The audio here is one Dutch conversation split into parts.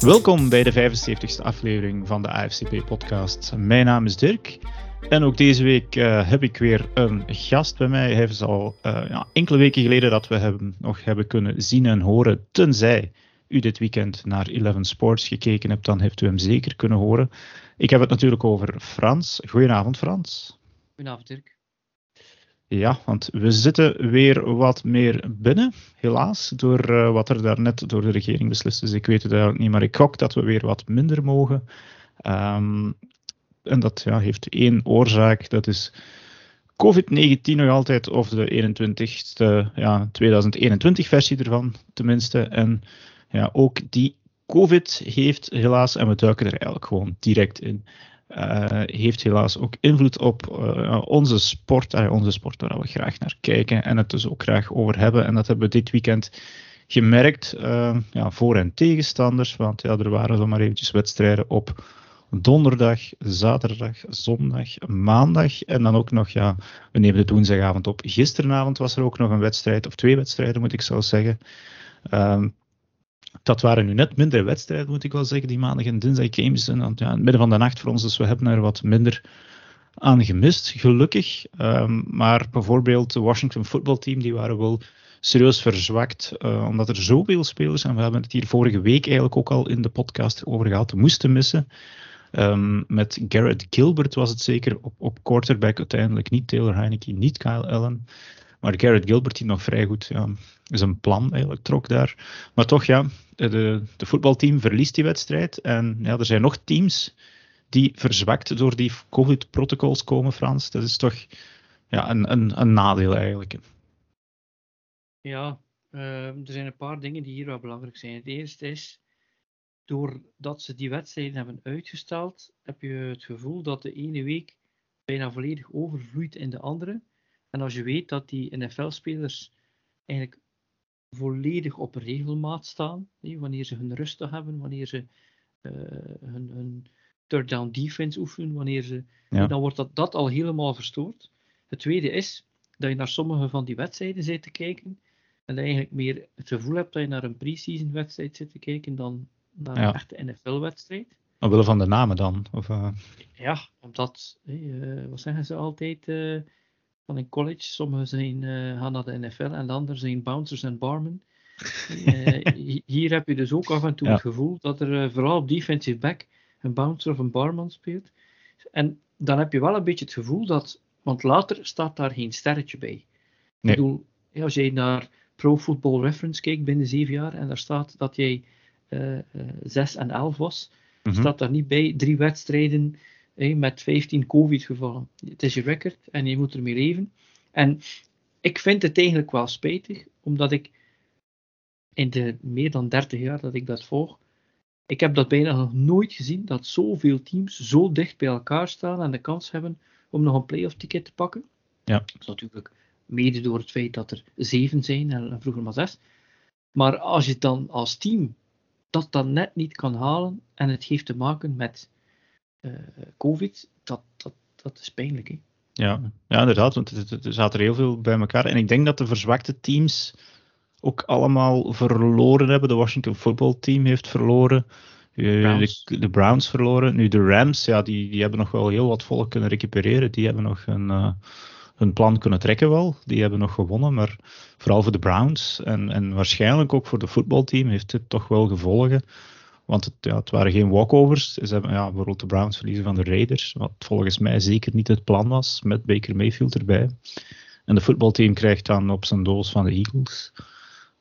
Welkom bij de 75ste aflevering van de AFCP-podcast. Mijn naam is Dirk en ook deze week uh, heb ik weer een gast bij mij. Hij is al uh, ja, enkele weken geleden dat we hem nog hebben kunnen zien en horen. Tenzij u dit weekend naar Eleven Sports gekeken hebt, dan heeft u hem zeker kunnen horen. Ik heb het natuurlijk over Frans. Goedenavond, Frans. Goedenavond, Dirk. Ja, want we zitten weer wat meer binnen, helaas, door uh, wat er daarnet door de regering beslist is. Ik weet het eigenlijk niet, maar ik gok dat we weer wat minder mogen. Um, en dat ja, heeft één oorzaak, dat is COVID-19 nog altijd, of de 21ste, ja, 2021-versie ervan tenminste. En ja, ook die COVID heeft helaas, en we duiken er eigenlijk gewoon direct in, uh, heeft helaas ook invloed op uh, onze sport, uh, onze sport waar we graag naar kijken en het dus ook graag over hebben. En dat hebben we dit weekend gemerkt, ja, voor- en tegenstanders, want ja, er waren zomaar eventjes wedstrijden op donderdag, zaterdag, zondag, maandag en dan ook nog, ja, we nemen de woensdagavond op. Gisteravond was er ook nog een wedstrijd, of twee wedstrijden moet ik zo zeggen. Um, dat waren nu net minder wedstrijden, moet ik wel zeggen, die maandag en dinsdag games. En ja, in het midden van de nacht voor ons, dus we hebben er wat minder aan gemist, gelukkig. Um, maar bijvoorbeeld de Washington footballteam, die waren wel serieus verzwakt, uh, omdat er zoveel spelers, en we hebben het hier vorige week eigenlijk ook al in de podcast over gehad, moesten missen. Um, met Garrett Gilbert was het zeker op, op quarterback uiteindelijk, niet Taylor Heineke, niet Kyle Allen. Maar Garrett Gilbert, die nog vrij goed ja, zijn plan eigenlijk trok daar. Maar toch, ja, de, de voetbalteam verliest die wedstrijd. En ja, er zijn nog teams die verzwakt door die COVID-protocols komen, Frans. Dat is toch ja, een, een, een nadeel eigenlijk. Ja, uh, er zijn een paar dingen die hier wel belangrijk zijn. Het eerste is, doordat ze die wedstrijden hebben uitgesteld, heb je het gevoel dat de ene week bijna volledig overvloeit in de andere. En als je weet dat die NFL-spelers eigenlijk volledig op regelmaat staan, wanneer ze hun rustig hebben, wanneer ze uh, hun, hun third down defense oefenen, wanneer ze, ja. dan wordt dat, dat al helemaal verstoord. Het tweede is dat je naar sommige van die wedstrijden zit te kijken en dat je eigenlijk meer het gevoel hebt dat je naar een pre-season wedstrijd zit te kijken dan naar ja. een echte NFL-wedstrijd. Omwille van de namen dan? Of, uh... Ja, omdat, uh, wat zeggen ze altijd, van in college. Sommigen zijn, uh, gaan naar de NFL en de anderen zijn bouncers en barmen. uh, hier heb je dus ook af en toe ja. het gevoel dat er uh, vooral op defensive back een bouncer of een barman speelt. En dan heb je wel een beetje het gevoel dat, want later staat daar geen sterretje bij. Nee. Ik bedoel, als je naar Pro Football Reference kijkt binnen zeven jaar en daar staat dat jij 6 en 11 was, mm -hmm. staat daar niet bij drie wedstrijden Hey, met 15 COVID-gevallen. Het is je record en je moet ermee leven. En ik vind het eigenlijk wel spijtig, omdat ik in de meer dan 30 jaar dat ik dat volg, ik heb dat bijna nog nooit gezien, dat zoveel teams zo dicht bij elkaar staan en de kans hebben om nog een playoff ticket te pakken. Ja. Dat is natuurlijk mede door het feit dat er zeven zijn en vroeger maar zes. Maar als je dan als team dat dan net niet kan halen en het heeft te maken met COVID, dat, dat, dat is pijnlijk. Hè? Ja, ja, inderdaad, want er zaten er heel veel bij elkaar. En ik denk dat de verzwakte teams ook allemaal verloren hebben. De Washington Football Team heeft verloren. Browns. De, de, Browns verloren. Nu de Rams, ja, die, die hebben nog wel heel wat volk kunnen recupereren. Die hebben nog een, uh, hun plan kunnen trekken wel. Die hebben nog gewonnen. Maar vooral voor de Browns en, en waarschijnlijk ook voor de voetbalteam heeft dit toch wel gevolgen. Want het, ja, het waren geen walkovers. Ze hebben ja, bijvoorbeeld de Browns verliezen van de Raiders. Wat volgens mij zeker niet het plan was. Met Baker Mayfield erbij. En de voetbalteam krijgt dan op zijn doos van de Eagles.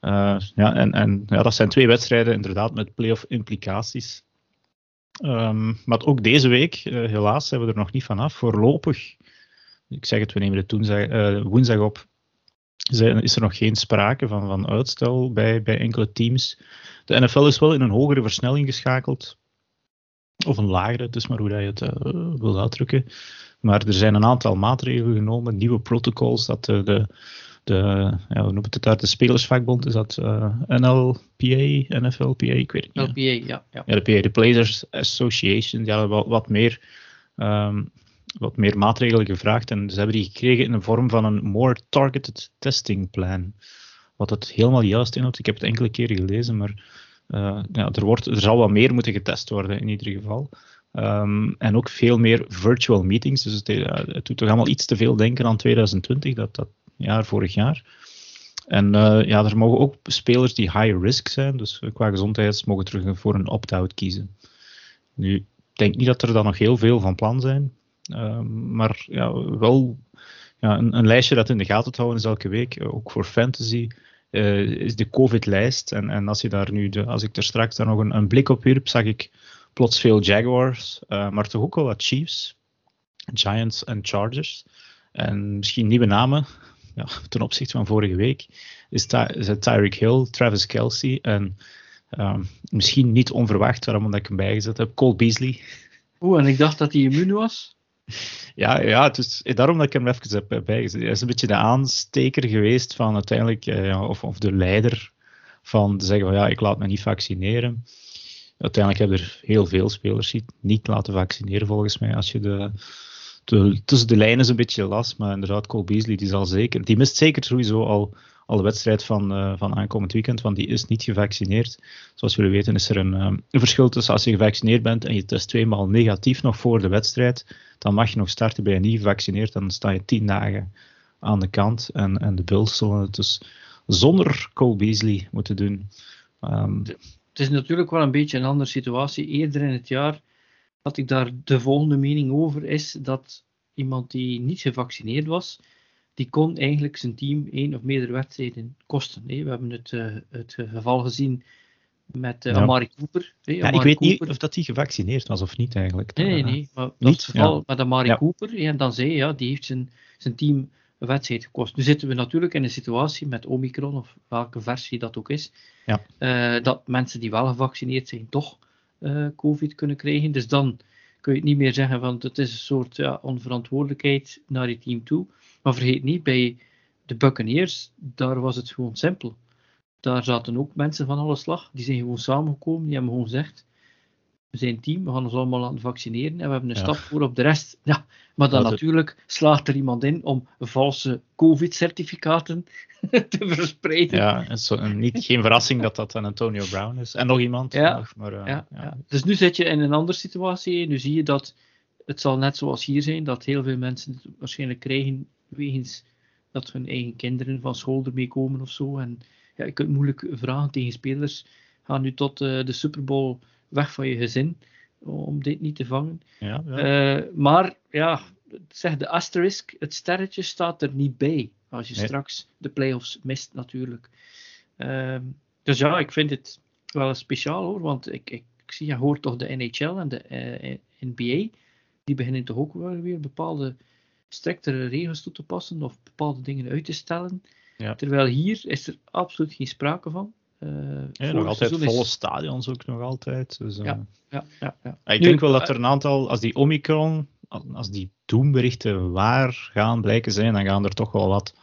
Uh, ja, en, en ja, dat zijn twee wedstrijden inderdaad met playoff implicaties. Um, maar ook deze week, uh, helaas, zijn we er nog niet vanaf. Voorlopig, ik zeg het, we nemen het uh, woensdag op, zijn, is er nog geen sprake van, van uitstel bij, bij enkele teams. De NFL is wel in een hogere versnelling geschakeld. Of een lagere, het is maar hoe dat je het uh, wil uitdrukken. Maar er zijn een aantal maatregelen genomen, nieuwe protocols, dat de, de, de ja, hoe noemt het uit, de spelersvakbond, is dat uh, NLPA, NFLPA, ik weet het niet. LPA, ja. Ja, ja de PA, de Players Association, die wat, wat meer... Um, wat meer maatregelen gevraagd en ze hebben die gekregen in de vorm van een more targeted testing plan. Wat het helemaal juist inhoudt. Ik heb het enkele keren gelezen, maar ja, er, wordt, er zal wat meer moeten getest worden in ieder geval. Ehm, en ook veel meer virtual meetings. Dus het, het, doet toch allemaal iets te veel denken aan 2020, dat, dat jaar vorig jaar. En uh, ja, er mogen ook spelers die high risk zijn, dus qua gezondheid, mogen terug voor een opt-out kiezen. Nu, ik denk niet dat er dan nog heel veel van plan zijn, maar ja, wel ja, een, een, lijstje dat in de gaten te houden is elke week, eh, ook voor fantasy, uh, is de COVID-lijst. En, en als, je daar nu de, als ik er straks daar nog een, een blik op wierp, zag ik plots veel Jaguars, maar toch ook wel wat Chiefs, Giants en Chargers. En misschien nieuwe namen, ja, ten opzichte van vorige week, is, is Tyreek Hill, Travis Kelsey en um, misschien niet onverwacht, waarom omdat ik hem bijgezet heb, Cole Beasley. Oeh, en ik dacht dat hij immuun was? Ja, ja dus daarom dat ik hem even heb bijgezet. Hij is een beetje de aansteker geweest van uiteindelijk, uh, of, of de leider van te zeggen van ja, ik laat me niet vaccineren. Uiteindelijk hebben er heel veel spelers niet laten vaccineren volgens mij. Als je de, tussen de lijnen is een beetje last, maar inderdaad, Cole Beasley, die zal zeker, die mist zeker sowieso al, al de wedstrijd van, uh, van aankomend weekend, want die is niet gevaccineerd. Zoals jullie weten is er een, um, een verschil tussen als je gevaccineerd bent en je test tweemaal negatief nog voor de wedstrijd, dan mag je nog starten bij je niet gevaccineerd, dan sta je tien dagen aan de kant en, en de Bills zullen het dus zonder Cole Beasley moeten doen. Um, het is natuurlijk wel een beetje een andere situatie. Eerder in het jaar had ik daar de volgende mening over, is dat iemand die niet gevaccineerd was, die kon eigenlijk zijn team één of meerdere wedstrijden kosten. We hebben het, uh, het geval gezien met uh, Amari Cooper. Ja, Amari ik weet Cooper. niet of dat hij gevaccineerd was of niet eigenlijk. Nee, nee, nee. Maar niet? dat geval ja. met Amari. Cooper, en dan zei ja, die heeft zijn, zijn team een wedstrijd gekost. Nu zitten we natuurlijk in een situatie met Omicron, of welke versie dat ook is, ja. uh, dat mensen die wel gevaccineerd zijn, toch uh, COVID kunnen krijgen. Dus dan kun je het niet meer zeggen van het is een soort ja, onverantwoordelijkheid naar je team toe. Maar vergeet niet, bij de Buccaneers, daar was het gewoon simpel. Daar zaten ook mensen van alle slag. Die zijn gewoon samengekomen. Die hebben gewoon gezegd: We zijn team, we gaan ons allemaal laten vaccineren. En we hebben een stap voor op de rest. Ja, maar dan natuurlijk slaagt er iemand in om valse COVID-certificaten te verspreiden. Ja, is niet, geen verrassing dat dat Antonio Brown is. En nog iemand. Ja, nog, maar, uh, ja, ja. Dus nu zit je in een andere situatie. Nu zie je dat het zal net zoals hier zijn, dat heel veel mensen het waarschijnlijk krijgen wegens dat hun eigen kinderen van school ermee komen of zo. En ja, je kunt moeilijk vragen tegen spelers, ga nu tot uh, de Super Bowl weg van je gezin om dit niet te vangen. Ja, ja. Uh, maar ja, zeg de asterisk, het sterretje staat er niet bij als je nee. straks de playoffs mist natuurlijk. Uh, dus ja, ik vind het wel speciaal hoor, want ik, ik, ik zie, je hoort toch de NHL en de uh, NBA, die beginnen toch ook weer bepaalde striktere regels toe te passen of bepaalde dingen uit te stellen. Ja. Terwijl hier is er absoluut geen sprake van. Uh, ja, nog altijd volle is... stadions ook nog altijd. Dus, uh... ja, ja, ja, ja, Ik nu, denk wel dat er een aantal, als die Omicron, als die doomberichten waar gaan blijken zijn, dan gaan er toch wel wat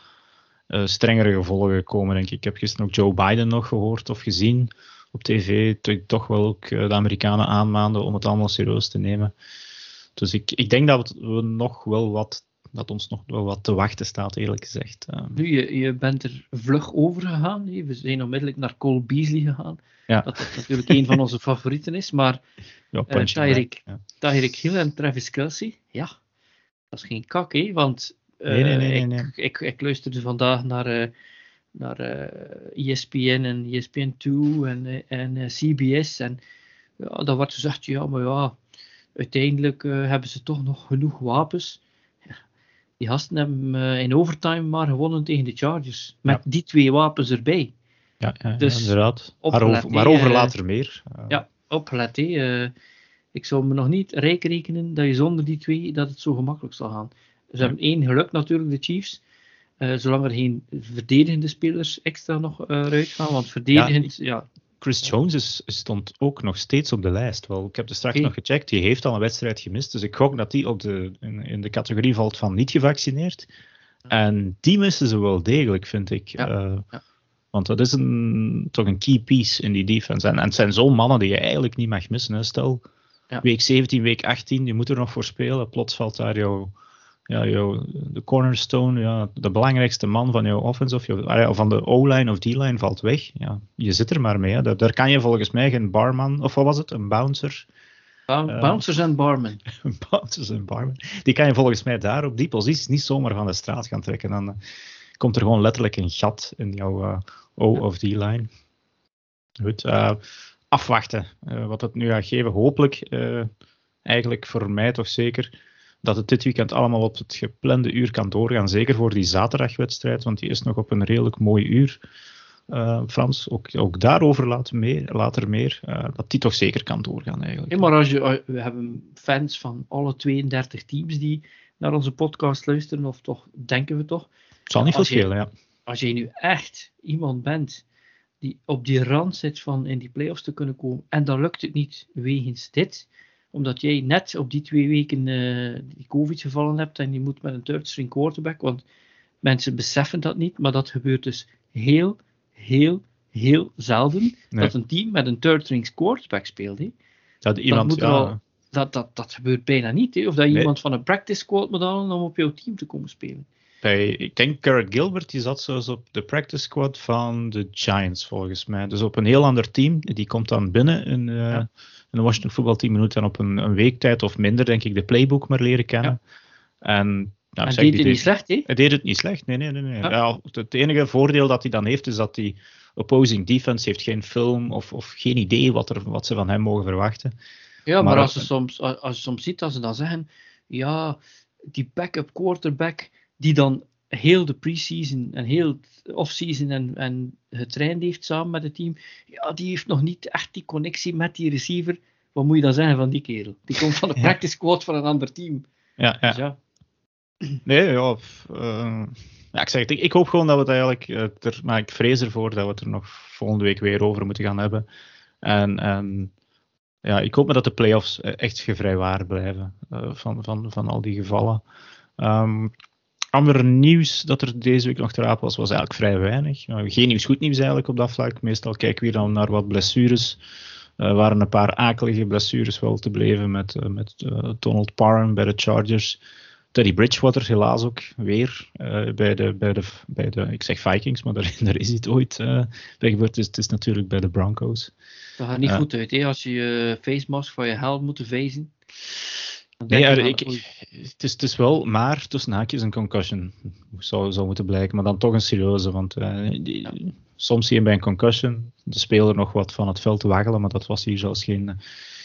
uh, strengere gevolgen komen, denk ik. Ik heb gisteren ook Joe Biden nog gehoord of gezien op tv, toch wel ook de Amerikanen aanmaanden om het allemaal serieus te nemen. Dus ik, ik denk dat we nog wel wat dat ons nog wel wat te wachten staat, eerlijk gezegd. Um, nu, je, je bent er vlug over gegaan. We zijn onmiddellijk naar Cole Beasley gegaan. Ja. Dat is natuurlijk een van onze favorieten is. Maar ja, uh, Tyreek, ja. Hill en Travis Kelsey, ja, dat is geen kak, hè? Want uh, nee, nee, nee, nee, Ik, ik, ik luisterde vandaag naar, uh, naar ESPN en ESPN2 en, en CBS. En ja, dan wordt gezegd, ja, maar ja, uiteindelijk hebben ze toch nog genoeg wapens die gasten hebben uh, in overtime maar gewonnen tegen de Chargers. Met ja. die twee wapens erbij. Ja, ja dus inderdaad. Waarover, waarover later meer. Uh, ja, opgelet. Uh, ik zou me nog niet rijk rekenen dat je zonder die twee dat het zo gemakkelijk zal gaan. Ze hebben één geluk natuurlijk, de Chiefs. zolang er geen verdedigende spelers extra nog eruit gaan. Want verdedigend, ja, Chris Jones is, stond ook nog steeds op de lijst. Wel, ik heb er straks nog gecheckt, die heeft al een wedstrijd gemist. Dus ik gok dat die op de, in, in de categorie valt van niet gevaccineerd. En die missen ze wel degelijk, vind ik. Ja. Uh, ja. Want dat is een, toch een key piece in die defense. En, en het zijn zo'n mannen die je eigenlijk niet mag missen. Hè. Stel, ja. week 17, week 18, je moet er nog voor spelen. Plots valt daar jouw, ja, jou, de cornerstone, ja, de belangrijkste man van jouw offense of, jou, of van de O-line of D-line valt weg. Ja, je zit er maar mee. Hè. Daar, daar, kan je volgens mij geen barman, of wat was het, een bouncer. Uh, bouncers en barmen. bouncers en barmen. Die kan je volgens mij daar op die positie niet zomaar van de straat gaan trekken. Dan uh, komt er gewoon letterlijk een gat in jouw uh, O of D-line. Goed, afwachten wat het nu gaat geven. Hopelijk, eigenlijk voor mij toch zeker dat het dit weekend allemaal op het geplande uur kan doorgaan. Zeker voor die zaterdagwedstrijd, want die is nog op een redelijk mooi uur. Uh, Frans, ook, ook daarover later meer, later meer uh, dat die toch zeker kan doorgaan eigenlijk. Maar als je, we hebben fans van alle 32 teams die naar onze podcast luisteren, of toch, denken we toch. Het zal niet veel schelen, ja. Als je nu echt iemand bent die op die rand zit van in die playoffs te kunnen komen, en dan lukt het niet wegens dit, omdat jij net op die twee weken uh, die COVID gevallen hebt en je moet met een third string quarterback, want mensen beseffen dat niet, maar dat gebeurt dus heel, heel, heel zelden dat een team met een third string quarterback speelt. Dat iemand, dat, dat, dat, dat gebeurt bijna niet. Hè. Of dat je iemand van een practice squad moet halen om op jouw team te komen spelen. Ik denk Garrett Gilbert, die zat zoals op de practice squad van de Giants volgens mij. Dus op een heel ander team. Die komt dan binnen in, uh, ja. in een Washington voetbalteam. moet dan op een, een weektijd of minder, denk ik, de playbook maar leren kennen. Ja. En nou, en deed het niet slecht, hè? Hij deed het niet slecht, nee, nee, nee. nee. Ja. het enige voordeel dat hij dan heeft, is dat die opposing defense heeft geen film of, of geen idee wat, er, wat ze van hem mogen verwachten. Ja, maar, maar als, je soms, als je soms ziet dat ze dan zeggen, ja, die backup quarterback die dan heel de preseason en heel offseason en, en getraind heeft samen met het team, ja, die heeft nog niet echt die connectie met die receiver. Wat moet je dan zeggen van die kerel? Die komt van de practice squad van een ander team. Ja, ja. Dus ja. Nee, ja. Uh, ja ik, zeg het, ik, ik, hoop gewoon dat we het eigenlijk. Uh, er, maar ik vrees ervoor dat we het er nog volgende week weer over moeten gaan hebben. En, en ja, ik hoop maar dat de playoffs echt gevrijwaard blijven uh, van, van, van al die gevallen. Um, ander nieuws dat er deze week nog te rapen was, was eigenlijk vrij weinig. Uh, geen nieuws, goed nieuws eigenlijk op dat vlak. Meestal kijken we dan naar wat blessures. Er uh, waren een paar akelige blessures wel te beleven met, uh, met Donald Parham bij de Chargers. Teddy Bridgewater helaas ook weer bij, de, bij, de, bij de, ik zeg Vikings, maar daar, daar is het ooit bij gebeurd. Dus het is natuurlijk bij de Broncos. Dat gaat niet goed uit, hè? als je je face mask van je helm moet vezen. Nee, ja, ik, het, is, het is wel maar tussen haakjes een concussion. Zou, zou moeten blijken, maar dan toch een serieuze. Want uh, die, soms zie je bij een concussion de speler nog wat van het veld waggelen, maar dat was hier zelfs geen,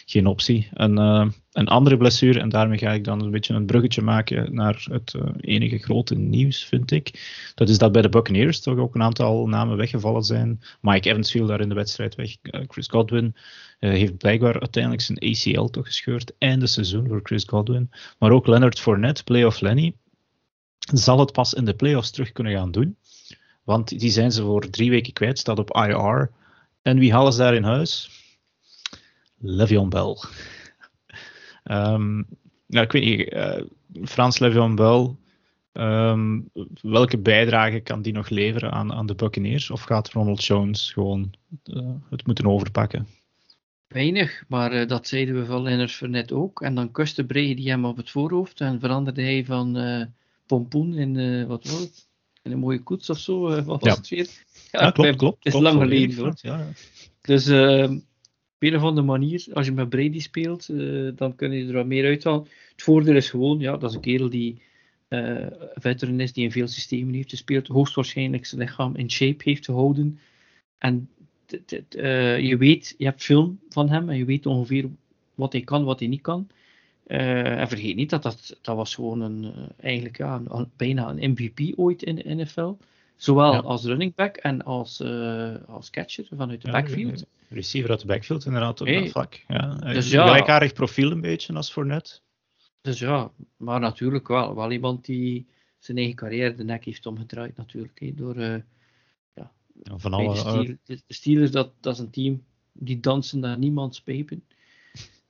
geen optie. Een, uh, een andere blessure, en daarmee ga ik dan een beetje een bruggetje maken naar het uh, enige grote nieuws, vind ik. Dat is dat bij de Buccaneers toch ook een aantal namen weggevallen zijn. Mike Evans viel daar in de wedstrijd weg. Uh, Chris Godwin heeft blijkbaar uiteindelijk zijn ACL toch gescheurd. Einde seizoen voor Chris Godwin. Maar ook Leonard Fournette, playoff Lenny, zal het pas in de playoffs terug kunnen gaan doen. Want die zijn ze voor drie weken kwijt, staat op IR. En wie halen ze daar in huis? Le'Veon Bell. um, nou, ik weet niet, uh, Frans Le'Veon Bell, um, welke bijdrage kan die nog leveren aan, aan de Buccaneers? Of gaat Ronald Jones gewoon uh, het moeten overpakken? Weinig, maar uh, dat zeiden we van Lennart net ook. En dan kuste Brady hem op het voorhoofd en veranderde hij van pompoen in, wat was het? In een mooie koets of zo, wat was ja. het weer? Ja, ja klopt, klopt. Het is lang geleden hoor. Ja, dus ehm, een of andere manier, als je met Brady speelt, uh, dan kun je er wat meer uithalen. Het voordeel is gewoon, ja, dat is een kerel die uh, veteran is, die in veel systemen heeft gespeeld, hoogstwaarschijnlijk zijn lichaam in shape heeft gehouden. En uh, je weet, je hebt film van hem en je weet ongeveer wat hij kan, wat hij niet kan. en vergeet niet dat dat, dat was gewoon een, eigenlijk ja, een, bijna een MVP ooit in de NFL. Zowel ja. als running back en als, als catcher vanuit de ja, backfield receiver uit de backfield inderdaad op hey. dat vlak. Ja. Dus ja, gelijkaardig profiel een beetje als voor net. Dus ja, maar natuurlijk wel. Wel iemand die zijn eigen carrière de nek heeft omgedraaid natuurlijk. Door uh, ja, ja, van alle, de, Steelers, de Steelers, dat, dat is een team die dansen naar niemands pepen.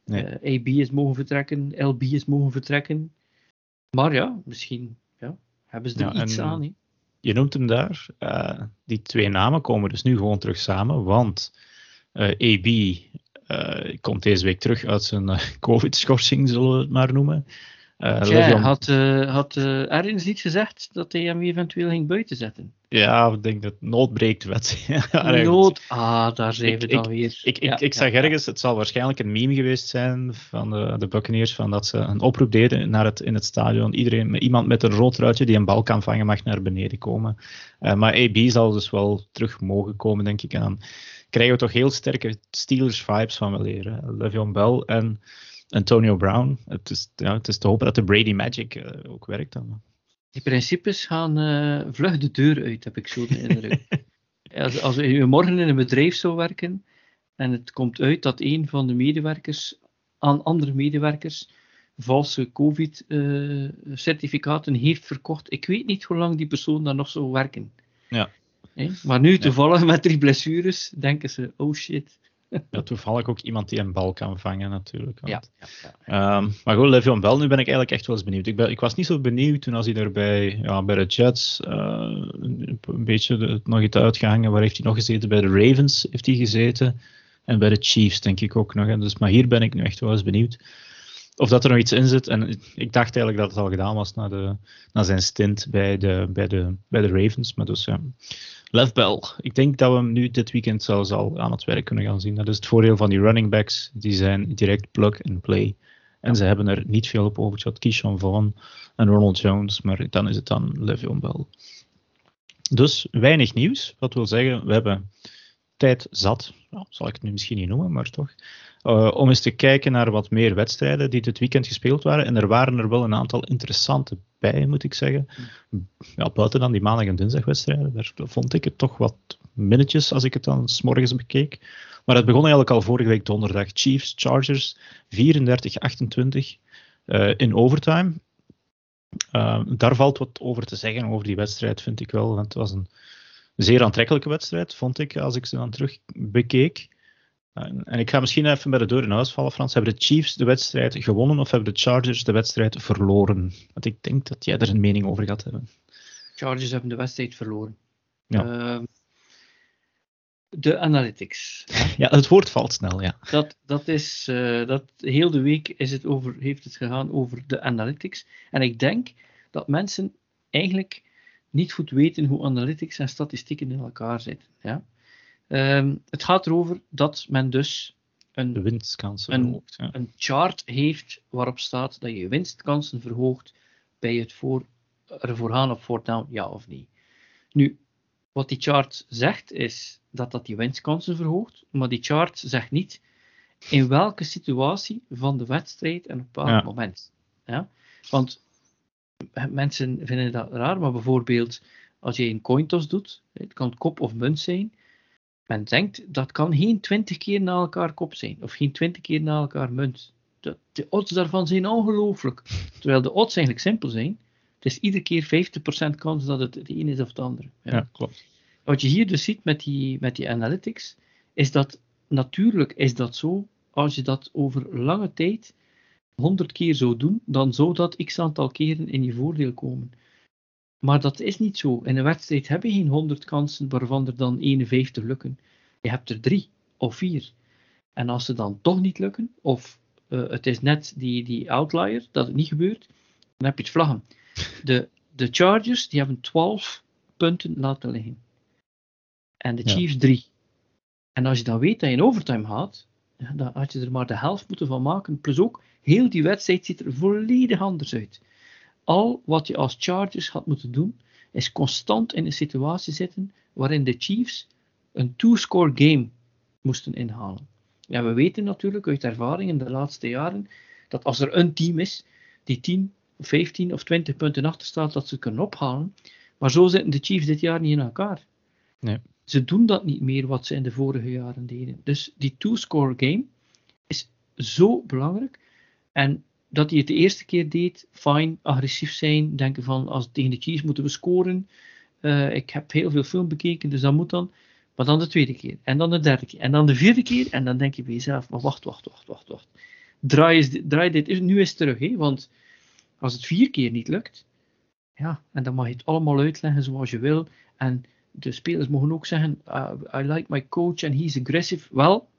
Nee. Uh, AB is mogen vertrekken, LB is mogen vertrekken. Maar ja, misschien ja, hebben ze er ja, iets aan. Je noemt hem daar. Uh, die twee namen komen dus nu gewoon terug samen, want AB uh, komt deze week terug uit zijn uh, COVID-schorsing, zullen we het maar noemen. Tja, had, had niet gezegd dat hij hem eventueel ging buiten zetten? Ja, ik denk dat nood breekt wet. nood, ah, daar zijn we dan weer. Ik, ik, ik zag ergens, het zal waarschijnlijk een meme geweest zijn van de, de Buccaneers, van dat ze een oproep deden naar het, in het stadion. Iedereen, iemand met een rood ruitje die een bal kan vangen, mag naar beneden komen. maar AB zal dus wel terug mogen komen, denk ik. En dan krijgen we toch heel sterke Steelers-vibes van wel leren. Le'Veon Bell en Antonio Brown. Het is, ja, het is te hopen dat de Brady Magic uh, ook werkt dan. Die principes gaan uh, vlug de deur uit, heb ik zo de indruk. als, als u morgen in een bedrijf zou werken en het komt uit dat een van de medewerkers aan andere medewerkers valse COVID-certificaten uh, heeft verkocht. Ik weet niet hoe lang die persoon daar nog zou werken. Ja. Hey? Maar nu toevallig met drie blessures denken ze, oh shit. Ja, toevallig ook iemand die een bal kan vangen, natuurlijk. Want, ja, ja, ja, um, maar goed, Le'Veon Bell, nu ben ik eigenlijk echt wel eens benieuwd. Ik, ben, ik was niet zo benieuwd toen als hij er bij, ja, bij de Jets uh, een, beetje de, nog iets uitgehangen. Waar heeft hij nog gezeten? Bij de Ravens heeft hij gezeten. En bij de Chiefs, denk ik ook nog. Hè. Dus, maar hier ben ik nu echt wel eens benieuwd. Of dat er nog iets in zit. En ik dacht eigenlijk dat het al gedaan was na, de, na zijn stint bij de, bij, de, bij de Ravens. Maar dus ja. Lev Bell. Ik denk dat we hem nu dit weekend zelfs al aan het werk kunnen gaan zien. Dat is het voordeel van die running backs. Die zijn direct plug and play. En ze hebben er niet veel op overgezet. Keyshawn Vaughn en Ronald Jones. Maar dan is het dan Le'Veon Bell. Dus weinig nieuws. Wat wil zeggen, we hebben tijd zat. Nou, zal ik het nu misschien niet noemen, maar toch. Uh, om eens te kijken naar wat meer wedstrijden die dit weekend gespeeld waren. En er waren er wel een aantal interessante moet ik zeggen. Ja, buiten dan die maandag- en dinsdagwedstrijden, daar vond ik het toch wat minnetjes als ik het dan s morgens bekeek. Maar het begon eigenlijk al vorige week donderdag. Chiefs, Chargers, 34-28 uh, in overtime. Uh, daar valt wat over te zeggen over die wedstrijd, vind ik wel. Want het was een zeer aantrekkelijke wedstrijd, vond ik, als ik ze dan terug bekeek. En ik ga misschien even bij de deur in huis vallen, Frans. Hebben de Chiefs de wedstrijd gewonnen of hebben de Chargers de wedstrijd verloren? Want ik denk dat jij er een mening over gaat hebben. Chargers hebben de wedstrijd verloren. Ja. Uh, de analytics. Ja, het woord valt snel, ja. Dat, dat is, uh, dat, heel de week is het over, heeft het gegaan over de analytics. En ik denk dat mensen eigenlijk niet goed weten hoe analytics en statistieken in elkaar zitten. Ja? Um, het gaat erover dat men dus een, winstkansen een, verhoogt, ja. een chart heeft waarop staat dat je winstkansen verhoogt bij het voor, ervoor gaan op down, ja of nee. Nu, wat die chart zegt is dat dat die winstkansen verhoogt, maar die chart zegt niet in welke situatie van de wedstrijd en op welk ja. moment. Ja? Want mensen vinden dat raar, maar bijvoorbeeld als je een cointos doet, het kan kop of munt zijn, men denkt dat kan geen twintig keer na elkaar kop zijn, of geen twintig keer na elkaar munt. De, de odds daarvan zijn ongelooflijk. Terwijl de odds eigenlijk simpel zijn. Het is iedere keer 50% kans dat het de een is of het andere. Ja. ja, klopt. Wat je hier dus ziet met die, met die analytics, is dat natuurlijk is dat zo, als je dat over lange tijd 100 keer zou doen, dan zou dat x aantal keren in je voordeel komen. Maar dat is niet zo. In een wedstrijd heb je geen 100 kansen waarvan er dan 51 lukken. Je hebt er drie of vier. En als ze dan toch niet lukken, of uh, het is net die, die outlier dat het niet gebeurt, dan heb je het vlaggen. De, de Chargers die hebben 12 punten laten liggen. En de Chiefs 3. En als je dan weet dat je in overtime gaat, dan had je er maar de helft moeten van maken. Plus ook, heel die wedstrijd ziet er volledig anders uit. Al wat je als Chargers had moeten doen, is constant in een situatie zitten waarin de Chiefs een two-score game moesten inhalen. Ja, we weten natuurlijk uit ervaring in de laatste jaren dat als er een team is die 10, 15 of 20 punten achter staat, dat ze kunnen ophalen. Maar zo zitten de Chiefs dit jaar niet in elkaar. Nee. Ze doen dat niet meer wat ze in de vorige jaren deden. Dus die two-score game is zo belangrijk. En dat hij het de eerste keer deed, fijn, agressief zijn, denken van als tegen de Chiefs moeten we scoren. Uh, ik heb heel veel film bekeken, dus dat moet dan. Maar dan de tweede keer, en dan de derde keer, en dan de vierde keer, en dan denk je bij jezelf, maar wacht, wacht, wacht, wacht, wacht. Draai, is, draai dit nu eens terug, hè? want als het vier keer niet lukt, ja, en dan mag je het allemaal uitleggen zoals je wil, en de spelers mogen ook zeggen, uh, I like my coach and he's aggressive. Wel,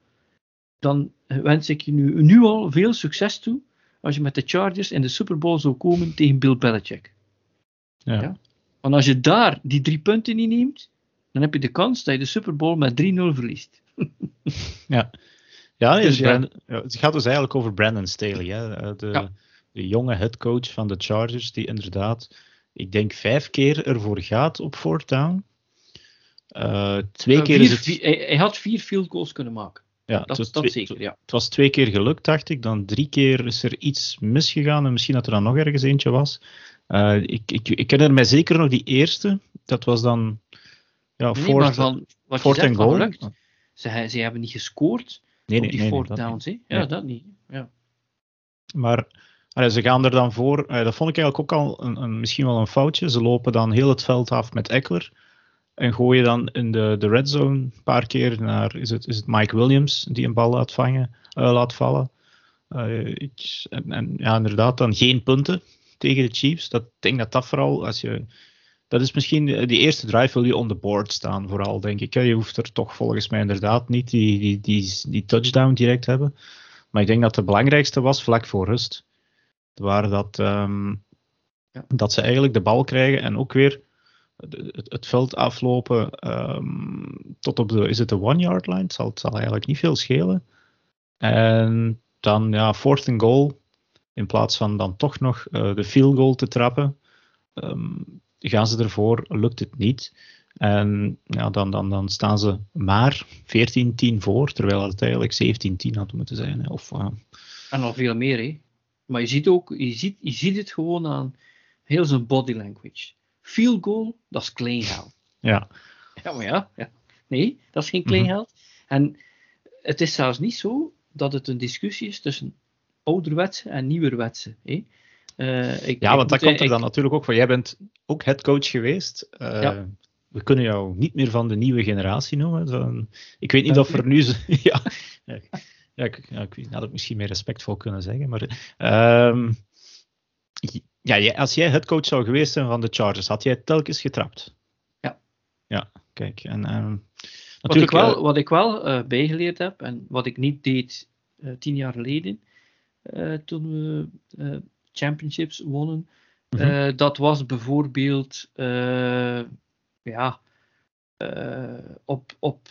dan wens ik je nu, nu al veel succes toe als je met de Chargers in de Super Bowl zou komen tegen Bill Belichick. Ja. Ja. Want als je daar die drie punten niet neemt, dan heb je de kans dat je de Super Bowl met 3-0 verliest. Ja, ja, nee, Dus ja. Het gaat dus eigenlijk over Brandon Staley, hè, eh, de, Ja. de jonge headcoach van de Chargers, die inderdaad, ik denk, vijf keer ervoor gaat op fourth down. Eh, twee Eh, keer vier- is het, vier- hij, hij had vier field goals kunnen maken. Ja, Dat, het, was dat zeker, ja. het was twee keer gelukt, dacht ik. Dan drie keer is er iets misgegaan en misschien dat er dan nog ergens eentje was. Eh, ik, ik, ik herinner mij zeker nog die eerste. Dat was dan ja, Nee, maar van wat zegt van goal. Ze, ze hebben niet gescoord Nee, op nee, die nee, niet. downs. Ja, dat niet. Ja. Maar allee, ze gaan er dan voor. allee, dat vond ik eigenlijk ook al een, een, misschien wel een foutje. Ze lopen dan heel het veld af met Eckler. En gooien dan in de, de red zone een paar keer naar. Is het, is het Mike Williams die een bal laat, vangen, eh, laat vallen? Eh, ik- en, en ja, inderdaad, dan geen punten tegen de Chiefs. Dat, ik denk dat dat vooral. Als je, dat is misschien eh, die eerste drive wil je on the board staan, vooral denk ik. Je hoeft er toch volgens mij inderdaad niet die, die, die, die touchdown direct hebben. Maar ik denk dat de belangrijkste was vlak voor rust. Waar dat, ehm, Ja. dat ze eigenlijk de bal krijgen en ook weer het, het veld aflopen ehm, tot op de, is het de one yard line? Het zal, het zal eigenlijk niet veel schelen. En dan ja, fourth and goal. In plaats van dan toch nog eh, de field goal te trappen, ehm, gaan ze ervoor, lukt het niet. En ja, dan, dan, dan staan ze maar 14-10 voor, terwijl het eigenlijk 17-10 had moeten zijn. hè. Of, eh, En al veel meer, hè. Maar je ziet ook, je ziet, je ziet het gewoon aan heel zijn body language. Field goal, dat is kleingeld. ja, Ja, maar ja, ja. Nee, dat is geen kleingeld. En het is zelfs niet zo dat het een discussie is tussen ouderwetse en nieuwerwetse. Hè. Eh, ik, ja ik want dat moet- komt er ik- dan natuurlijk ook van. Jij bent ook headcoach geweest. Eh, Ja. We kunnen jou niet meer van de nieuwe generatie noemen. Ik weet niet of er nu... ja, ja, ik, ja, ik had het misschien meer respectvol kunnen zeggen. Maar ehm, ja, als jij headcoach zou geweest zijn van de Chargers, had jij telkens getrapt? Ja. Ja, kijk. En, ehm, Wat ik natuurlijk, wel, eh, wat ik wel eh, bijgeleerd heb, en wat ik niet deed eh, tien jaar geleden, eh, toen we eh, championships wonnen, Mhm. eh, dat was bijvoorbeeld eh, ja, eh, op, op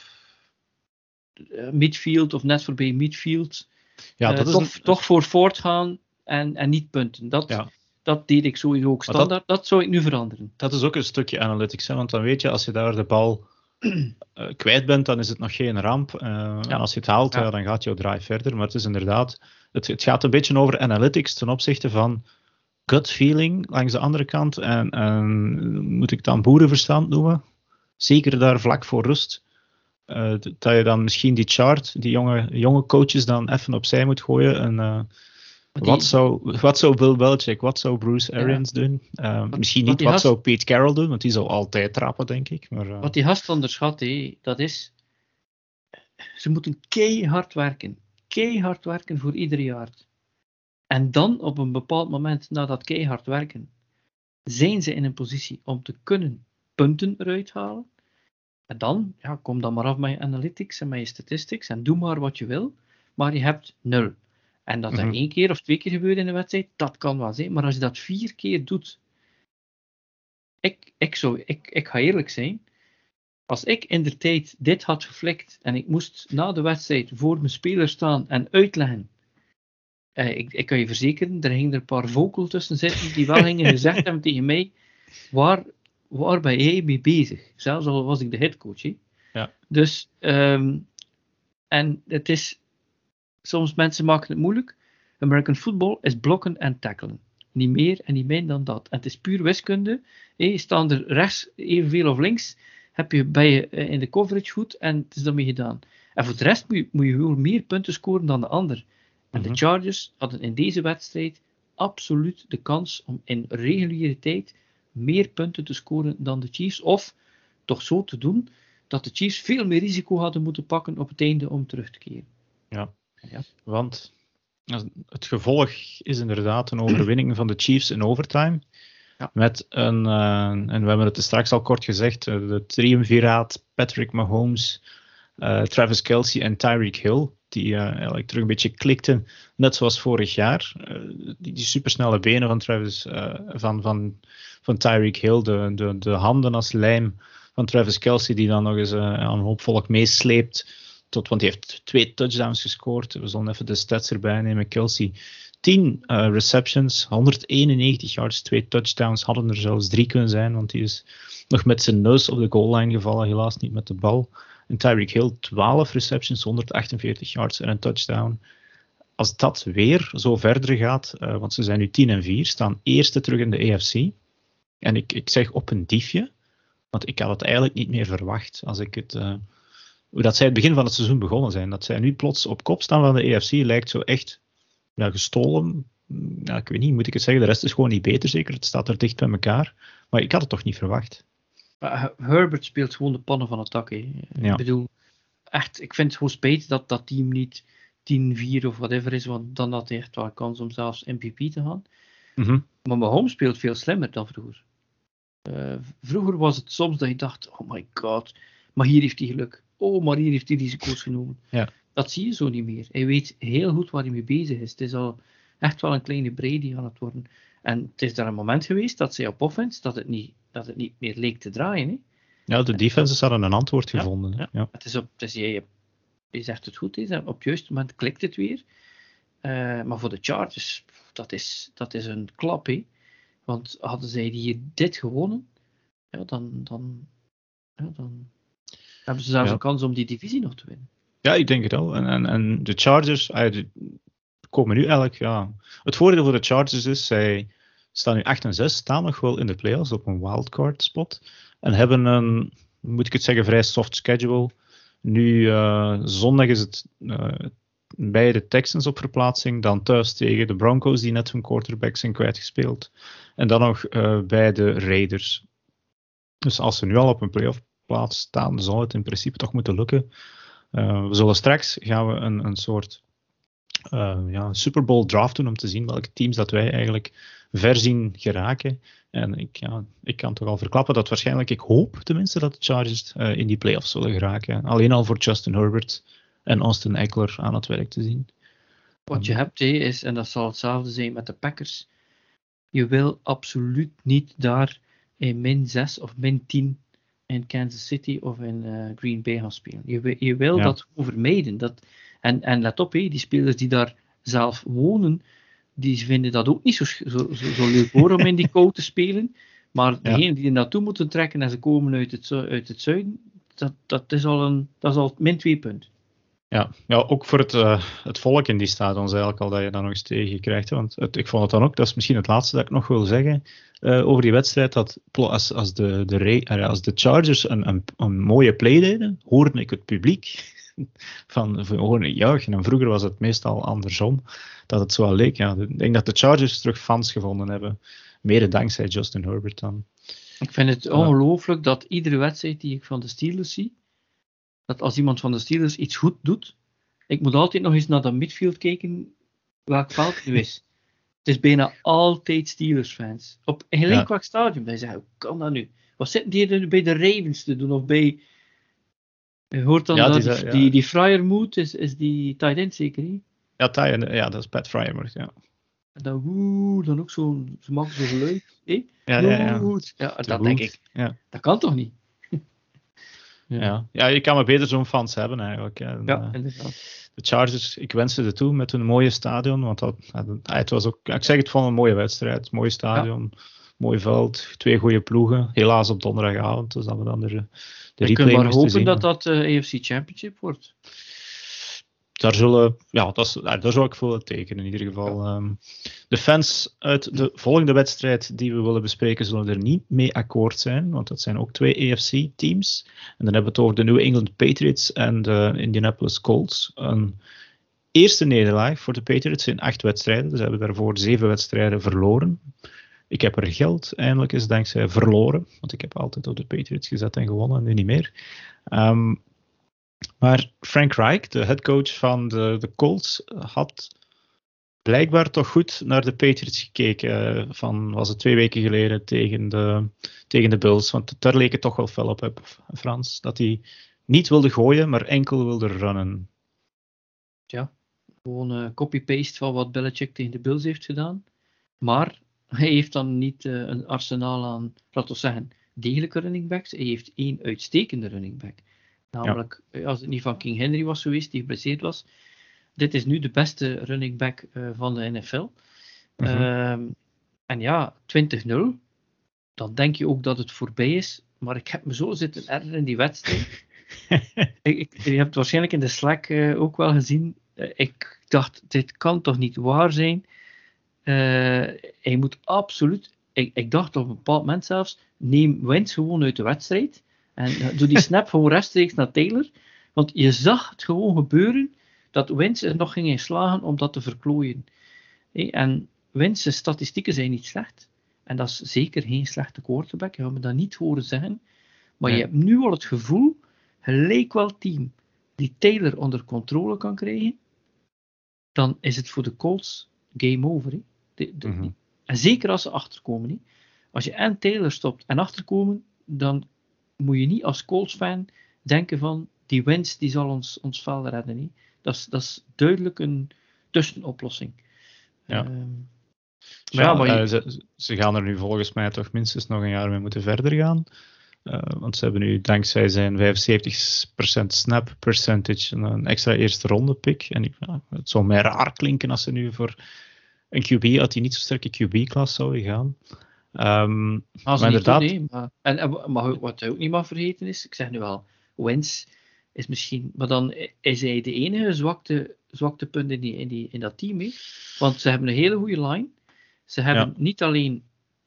eh, midfield of net voorbij midfield, ja, eh, dat is toch, een- toch voor voortgaan en, en niet punten. Dat, Ja. dat deed ik sowieso ook dat- standaard. Dat, zou ik nu veranderen. Dat is ook een stukje analytics, hè, want dan weet je, als je daar de bal eh, kwijt bent, dan is het nog geen ramp. Eh, En als je het haalt, Ja. ja, dan gaat jouw drive verder. Maar het is inderdaad, het, het gaat een beetje over analytics ten opzichte van gut feeling langs de andere kant. En, en moet ik dan boerenverstand noemen? Zeker daar vlak voor rust. eh, dat je dan misschien die chart, die jonge, jonge coaches dan even opzij moet gooien. En, die- wat, zou, wat zou Bill Belichick, wat zou Bruce Arians doen? Eh, misschien niet wat zou Pete Carroll doen, want die zou altijd trappen, denk ik. Maar, eh, Wat die gast onderschat, hé, dat is. Ze moeten keihard werken. Keihard werken voor ieder jaar. En dan, op een bepaald moment na dat keihard werken, zijn ze in een positie om te kunnen punten eruit halen. En dan, ja, kom dan maar af met je analytics en met je statistics en doe maar wat je wil, maar je hebt nul. En dat dat Mhm. één keer of twee keer gebeurt in een wedstrijd, dat kan wel zijn. Maar als je dat vier keer doet, ik, ik, zou, ik, ik ga eerlijk zijn, als ik in de tijd dit had geflikt en ik moest na de wedstrijd voor mijn speler staan en uitleggen, eh, ik, ik kan je verzekeren, er gingen er een paar vocal tussen zitten die wel gingen gezegd hebben tegen mij, waar, waar ben jij mee bezig? Zelfs al was ik de headcoach. Ja. Dus, ehm, en het is, soms mensen maken het moeilijk. American football is blokken en tackelen. Niet meer en niet minder dan dat. En het is puur wiskunde. Hé, staan er rechts evenveel of links, heb je, ben je eh, in de coverage goed en het is daarmee gedaan. En voor de rest moet je, moet je meer punten scoren dan de ander. En Mhm. de Chargers hadden in deze wedstrijd absoluut de kans om in reguliere tijd meer punten te scoren dan de Chiefs. Of toch zo te doen dat de Chiefs veel meer risico hadden moeten pakken op het einde om terug te keren. Want het gevolg is inderdaad een overwinning van de Chiefs in overtime. Ja. Met een, eh, en we hebben het er straks al kort gezegd, eh, de triumviraat Patrick Mahomes, eh, Travis Kelsey en Tyreek Hill. die eigenlijk terug een beetje klikte, net zoals vorig jaar. Die, die supersnelle benen van Travis, van, van, van Tyreek Hill, de, de, de handen als lijm van Travis Kelsey, die dan nog eens een hoop volk meesleept. Tot, want hij heeft twee touchdowns gescoord. We zullen even de stats erbij nemen. Kelsey 10 receptions, 191 yards, twee touchdowns. Hadden er zelfs drie kunnen zijn, want hij is nog met zijn neus op de goal line gevallen, helaas niet met de bal. En Tyreek Hill 12 receptions, 148 yards en een touchdown. Als dat weer zo verder gaat, uh, want ze zijn nu 10 en 4, staan eerste terug in de AFC. En ik, ik zeg op een diefje, want ik had het eigenlijk niet meer verwacht als ik het. Uh, hoe dat zij het begin van het seizoen begonnen zijn. Dat zij nu plots op kop staan van de AFC lijkt zo echt ja, gestolen. Ja, ik weet niet, moet ik het zeggen. De rest is gewoon niet beter, zeker. Het staat er dicht bij elkaar. Maar ik had het toch niet verwacht. Herbert speelt gewoon de pannen van het dak. Ja. Ik bedoel, echt, ik vind het gewoon spijt dat dat team niet 10-4 of whatever is, want dan had hij echt wel kans om zelfs MVP te gaan. Mm -hmm. Maar Mahomes speelt veel slimmer dan vroeger. Uh, vroeger was het soms dat je dacht, oh my god, maar hier heeft hij geluk. Oh, maar hier heeft hij risico's genomen. Ja. Dat zie je zo niet meer. Hij weet heel goed waar hij mee bezig is. Het is al echt wel een kleine Brady aan het worden. En het is daar een moment geweest dat zij op offense, dat het niet dat het niet meer leek te draaien. Hè? Ja, de defenses hadden een antwoord gevonden. Ja, ja. Het is op, het is, je, je zegt het goed, hè? op het juiste moment klikt het weer. Uh, maar voor de Chargers, dat is, dat is een klap. Hè? Want hadden zij hier dit gewonnen, ja, dan, dan, ja, dan hebben ze zelfs een kans om die divisie nog te winnen. Ja, ik denk het wel. En, en, en de Chargers uh, komen nu eigenlijk. Ja. Het voordeel voor de Chargers is, zij staan nu 8 en 6, staan nog wel in de playoffs op een wildcard spot. En hebben een, moet ik het zeggen, vrij soft schedule. Nu, uh, zondag is het uh, bij de Texans op verplaatsing. Dan thuis tegen de Broncos, die net hun quarterback zijn kwijtgespeeld. En dan nog uh, bij de Raiders. Dus als ze nu al op een playoff plaats staan, zal het in principe toch moeten lukken. we zullen straks gaan we een, een soort ja, Super Bowl draft doen om te zien welke teams dat wij eigenlijk ver zien geraken. En ik, ja, ik kan toch al verklappen dat waarschijnlijk, ik hoop tenminste, dat de Chargers uh, in die playoffs zullen geraken. Alleen al voor Justin Herbert en Austin Eckler aan het werk te zien. Wat je hebt is, en dat zal hetzelfde zijn met de Packers, je wil absoluut niet daar in min 6 of min 10 in Kansas City of in uh, Green Bay gaan spelen. Je, je wil dat vermijden. Dat, en, en let op, die spelers die daar zelf wonen, die vinden dat ook niet zo, zo, zo, leuk hoor om in die kou te spelen. Maar degenen die er naartoe moeten trekken en ze komen uit het, uit het zuiden, dat, dat, is al een, dat is al min twee punten. Ja, ja ook voor het, uh, het volk in die stadions eigenlijk al dat je dan nog eens tegen krijgt. Want het, ik vond het dan ook, dat is misschien het laatste dat ik nog wil zeggen uh, over die wedstrijd, dat als, als, de, de, als de Chargers een, een, een mooie play deden, hoorde ik het publiek van, van horen juichen. En vroeger was het meestal andersom dat het zo leek. Ja. Ik denk dat de Chargers terug fans gevonden hebben. Mede dankzij Justin Herbert dan. Ik vind het ongelooflijk dat iedere wedstrijd die ik van de Steelers zie, dat als iemand van de Steelers iets goed doet, ik moet altijd nog eens naar dat midfield kijken welk veld het nu is. Het is bijna altijd Steelers-fans. Op gelijk ja. welk stadium. Je zegt, hoe kan dat nu? Wat zitten die bij de Ravens te doen? Of bij... Je hoort dan dat die, die, die, die Fryer Mood is, is die tight end zeker niet? Ja, ja, dat is Pat Fryermuth, ja. En dan woe, dan ook zo'n, ze maken zo'n geluid. Eh? Ja, ja, ja. ja dat denk ik. Ja. Dat kan toch niet? Ja. ja. Je kan maar beter zo'n fans hebben eigenlijk. Ja, ja inderdaad. De Chargers, ik wens ze toe met hun mooie stadion, want dat, het was ook, ik zeg het van een mooie wedstrijd, mooi stadion, mooi veld, twee goede ploegen. Helaas op donderdagavond, dus dat we dan de, de replay Ik maar hopen dat dat de uh, AFC Championship wordt daar, zullen, ja, dat daar zou ik voor het tekenen in ieder geval. Um, de fans uit de volgende wedstrijd die we willen bespreken, zullen er niet mee akkoord zijn, want dat zijn ook twee AFC-teams. En dan hebben we het over de New England Patriots en de Indianapolis Colts. Een eerste nederlaag voor de Patriots in acht wedstrijden. Ze hebben daarvoor zeven wedstrijden verloren. Ik heb er geld eindelijk eens dankzij verloren, want ik heb altijd op de Patriots gezet en gewonnen, nu niet meer. Um, maar Frank Reich, de headcoach van de, de Colts, had blijkbaar toch goed naar de Patriots gekeken. Eh, van, was het twee weken geleden tegen de, tegen de Bills. Want daar leek het toch wel fel op, Frans. Dat hij niet wilde gooien, maar enkel wilde runnen. ja, gewoon uh, copy-paste van wat Belichick tegen de Bills heeft gedaan. Maar hij heeft dan niet uh, een arsenaal aan, laten we zeggen, degelijke running backs. Hij heeft één uitstekende running back. Namelijk, ja. als het niet van King Henry was geweest, die geblesseerd was. Dit is nu de beste running back uh, van de NFL. Mm -hmm. um, en ja, 20-0. Dan denk je ook dat het voorbij is. Maar ik heb me zo zitten erger in die wedstrijd. ik, je hebt het waarschijnlijk in de Slack uh, ook wel gezien. Uh, ik dacht, dit kan toch niet waar zijn? Hij moet absoluut. Ik, ik, dacht op een bepaald moment zelfs: neem Wins gewoon uit de wedstrijd. En doe die snap gewoon rechtstreeks naar Taylor. Want je zag het gewoon gebeuren dat Wins er nog ging slagen om dat te verklooien. En Wins' statistieken zijn niet slecht. En dat is zeker geen slechte quarterback. Je gaat me dat niet horen zeggen. Maar je hebt nu al het gevoel, gelijk wel team die Taylor onder controle kan krijgen, dan is het voor de Colts game over. Hè. De, de, mm -hmm. En zeker als ze achterkomen. Hè. Als je en Taylor stopt en achterkomen, dan moet je niet als Colts-fan denken van die winst die zal ons, ons vel redden. Hè. Dat, is, dat is duidelijk een tussenoplossing. Ja. Um, maar ja, maar je... uh, ze, ze, gaan er nu volgens mij toch minstens nog een jaar mee moeten verder gaan. Uh, want ze hebben nu dankzij zijn 75% snap percentage een extra eerste ronde pick. En ik, het zou mij raar klinken als ze nu voor een QB uit die niet zo sterke QB-klas zouden gaan. Um, maar inderdaad. Doen, nee, maar, en, en, maar wat ook niet mag vergeten is, ik zeg nu wel, Wens is misschien, maar dan is hij de enige zwakte, zwaktepunt in, die, in, die, in dat team. He. Want ze hebben een hele goede line. Ze hebben ja. niet alleen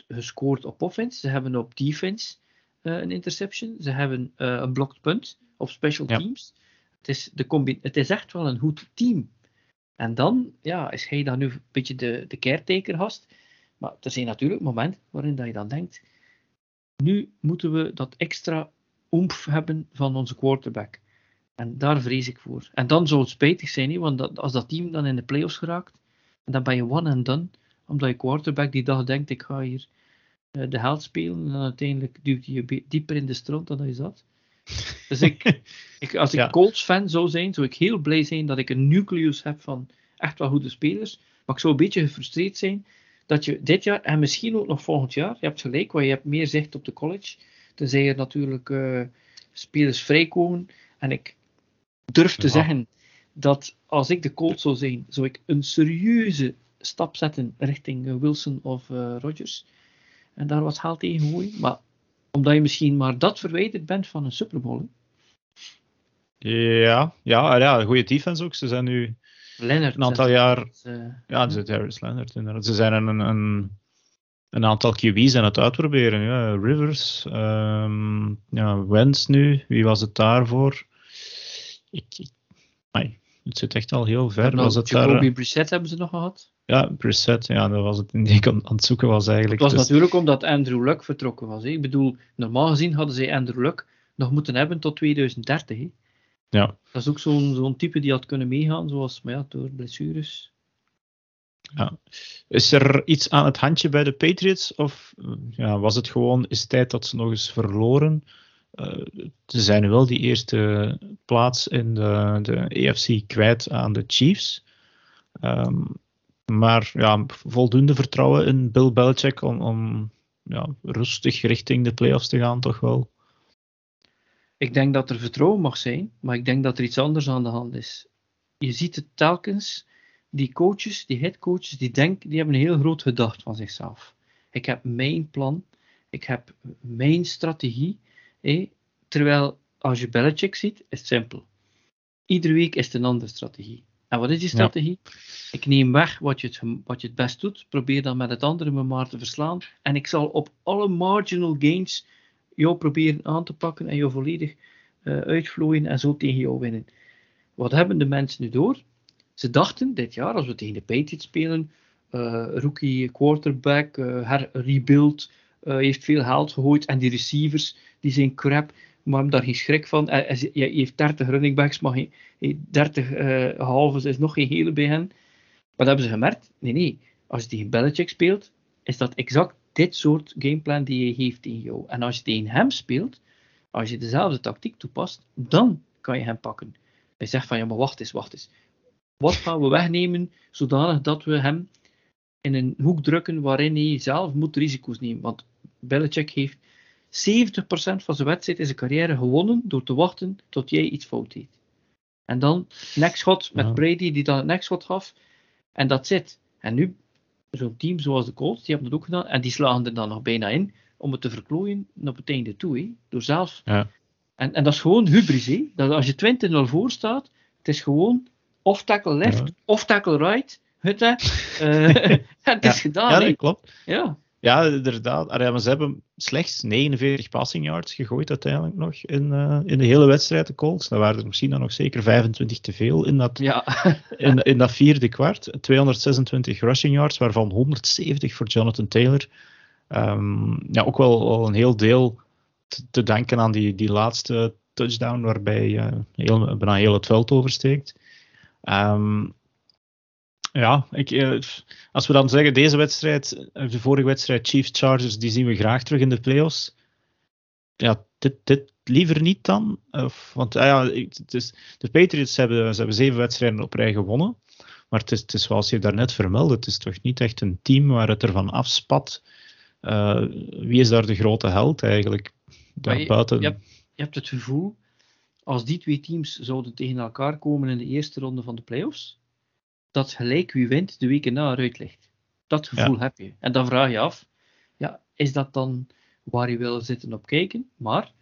gescoord op offense, ze hebben op defense uh, een interception. Ze hebben uh, een blocked punt op special ja. teams. Het is, de het is echt wel een goed team. En dan ja, is hij dan nu een beetje de, de caretaker gast. Maar er zijn natuurlijk momenten waarin dat je dan denkt, nu moeten we dat extra oomf hebben van onze quarterback. En daar vrees ik voor. En dan zou het spijtig zijn, want dat, als dat team dan in de playoffs geraakt, en dan ben je one and done, omdat je quarterback die dag denkt, ik ga hier uh, de held spelen, en dan uiteindelijk duwt hij je dieper in de stront dan hij zat. Dus ik, ik als ik ja. Colts fan zou zijn, zou ik heel blij zijn dat ik een nucleus heb van echt wel goede spelers. Maar ik zou een beetje gefrustreerd zijn dat je dit jaar en misschien ook nog volgend jaar, je hebt gelijk, want je hebt meer zicht op de college. Tenzij er natuurlijk uh, spelers vrijkomen. En ik durf te ja. zeggen dat als ik de Colts zou zijn, zou ik een serieuze stap zetten richting Wilson of uh, Rodgers. En daar wat haal tegen gooien. Maar omdat je misschien maar dat verwijderd bent van een Super Bowl. Ja, ja, ja, een goede defense ook. Ze zijn nu Leonard, een aantal jaar. Uh, ja, ze zijn Harris Leonard inderdaad. Ze zijn een, een, een aantal QB's aan het uitproberen. Ja. Rivers, um, ja, Wentz nu, wie was het daarvoor? Ik, het zit echt al heel ver. Was het Jacoby daar, Brissett hebben ze nog gehad? Ja, Brissett, ja, dat was het die ik aan het zoeken was eigenlijk. Het was dus... natuurlijk omdat Andrew Luck vertrokken was. Hè. Ik bedoel, normaal gezien hadden ze Andrew Luck nog moeten hebben tot 2030. Hè. Ja. Dat is ook zo'n zo'n type die had kunnen meegaan, zoals maar ja, door blessures. Ja. Is er iets aan het handje bij de Patriots? Of ja, was het gewoon, is het tijd dat ze nog eens verloren? Uh, ze zijn wel die eerste plaats in de, de kwijt aan de Chiefs. Um, maar ja, voldoende vertrouwen in Bill Belichick om, om ja, rustig richting de playoffs te gaan, toch wel? Ik denk dat er vertrouwen mag zijn, maar ik denk dat er iets anders aan de hand is. Je ziet het telkens, die coaches, die headcoaches, die denken, die hebben een heel groot gedacht van zichzelf. Ik heb mijn plan, ik heb mijn strategie. Hé, terwijl als je Belichick ziet, is het simpel. Iedere week is het een andere strategie. En wat is die strategie? Ja. Ik neem weg wat je, het, wat je het best doet, probeer dan met het andere me maar te verslaan. En ik zal op alle marginal gains jou proberen aan te pakken en jou volledig uh, uitvlooien en zo tegen jou winnen. Wat hebben de mensen nu door? Ze dachten dit jaar, als we tegen de Patriots spelen, uh, rookie quarterback, uh, her rebuild, heeft veel geld gegooid en die receivers die zijn crap maar hem daar geen schrik van. Je heeft 30 running backs, maar 30 uh, halves is nog geen hele bij hen. Wat hebben ze gemerkt? Nee, nee. Als je tegen Belichick speelt, is dat exact dit soort gameplan die je heeft in jou. En als je tegen hem speelt, als je dezelfde tactiek toepast, dan kan je hem pakken. Hij zegt van, ja, maar wacht eens, wacht eens. wat gaan we wegnemen, zodanig dat we hem in een hoek drukken waarin hij zelf moet risico's nemen. Want Belichick heeft 70% van zijn wedstrijd in zijn carrière gewonnen door te wachten tot jij iets fout deed. En dan nekschot met Ja. Brady die dan het nekschot gaf. En dat zit. En nu, zo'n team zoals de Colts, die hebben dat ook gedaan. En die slagen er dan nog bijna in om het te verklooien op het einde toe. Door zelf. Ja. En, en dat is gewoon hubris. Dat als je 20-0 voor staat, het is gewoon off tackle left, Ja. off tackle right. Het, hè. Eh, het is gedaan. ja, dat klopt. Ja. Ja, inderdaad. Allee, maar ze hebben slechts 49 passing yards gegooid uiteindelijk nog in, eh, in de hele wedstrijd, de Colts. Dat waren er misschien dan nog zeker 25 te veel in dat, Ja. in, in dat vierde kwart. 226 rushing yards, waarvan 170 voor Jonathan Taylor. Ehm, ja, ook wel, wel een heel deel te, te danken aan die, die laatste touchdown, waarbij eh heel, bijna heel het veld oversteekt. Ehm, ja, ik, eh, als we dan zeggen, deze wedstrijd, eh, de vorige wedstrijd Chiefs-Chargers, die zien we graag terug in de playoffs. Ja, dit, dit liever niet dan. Of, want ah ja, het is, de Patriots hebben, ze hebben zeven wedstrijden op rij gewonnen. Maar het is, het is zoals je daarnet vermeldde, het is toch niet echt een team waar het ervan afspat. Eh, wie is daar de grote held eigenlijk? Maar je- buiten... je hebt- Je hebt het gevoel, als die twee teams zouden tegen elkaar komen in de eerste ronde van de playoffs, dat gelijk wie wint de weken na eruit ligt. Dat gevoel heb je. En dan vraag je af, ja, is dat dan waar je wil zitten op kijken? Maar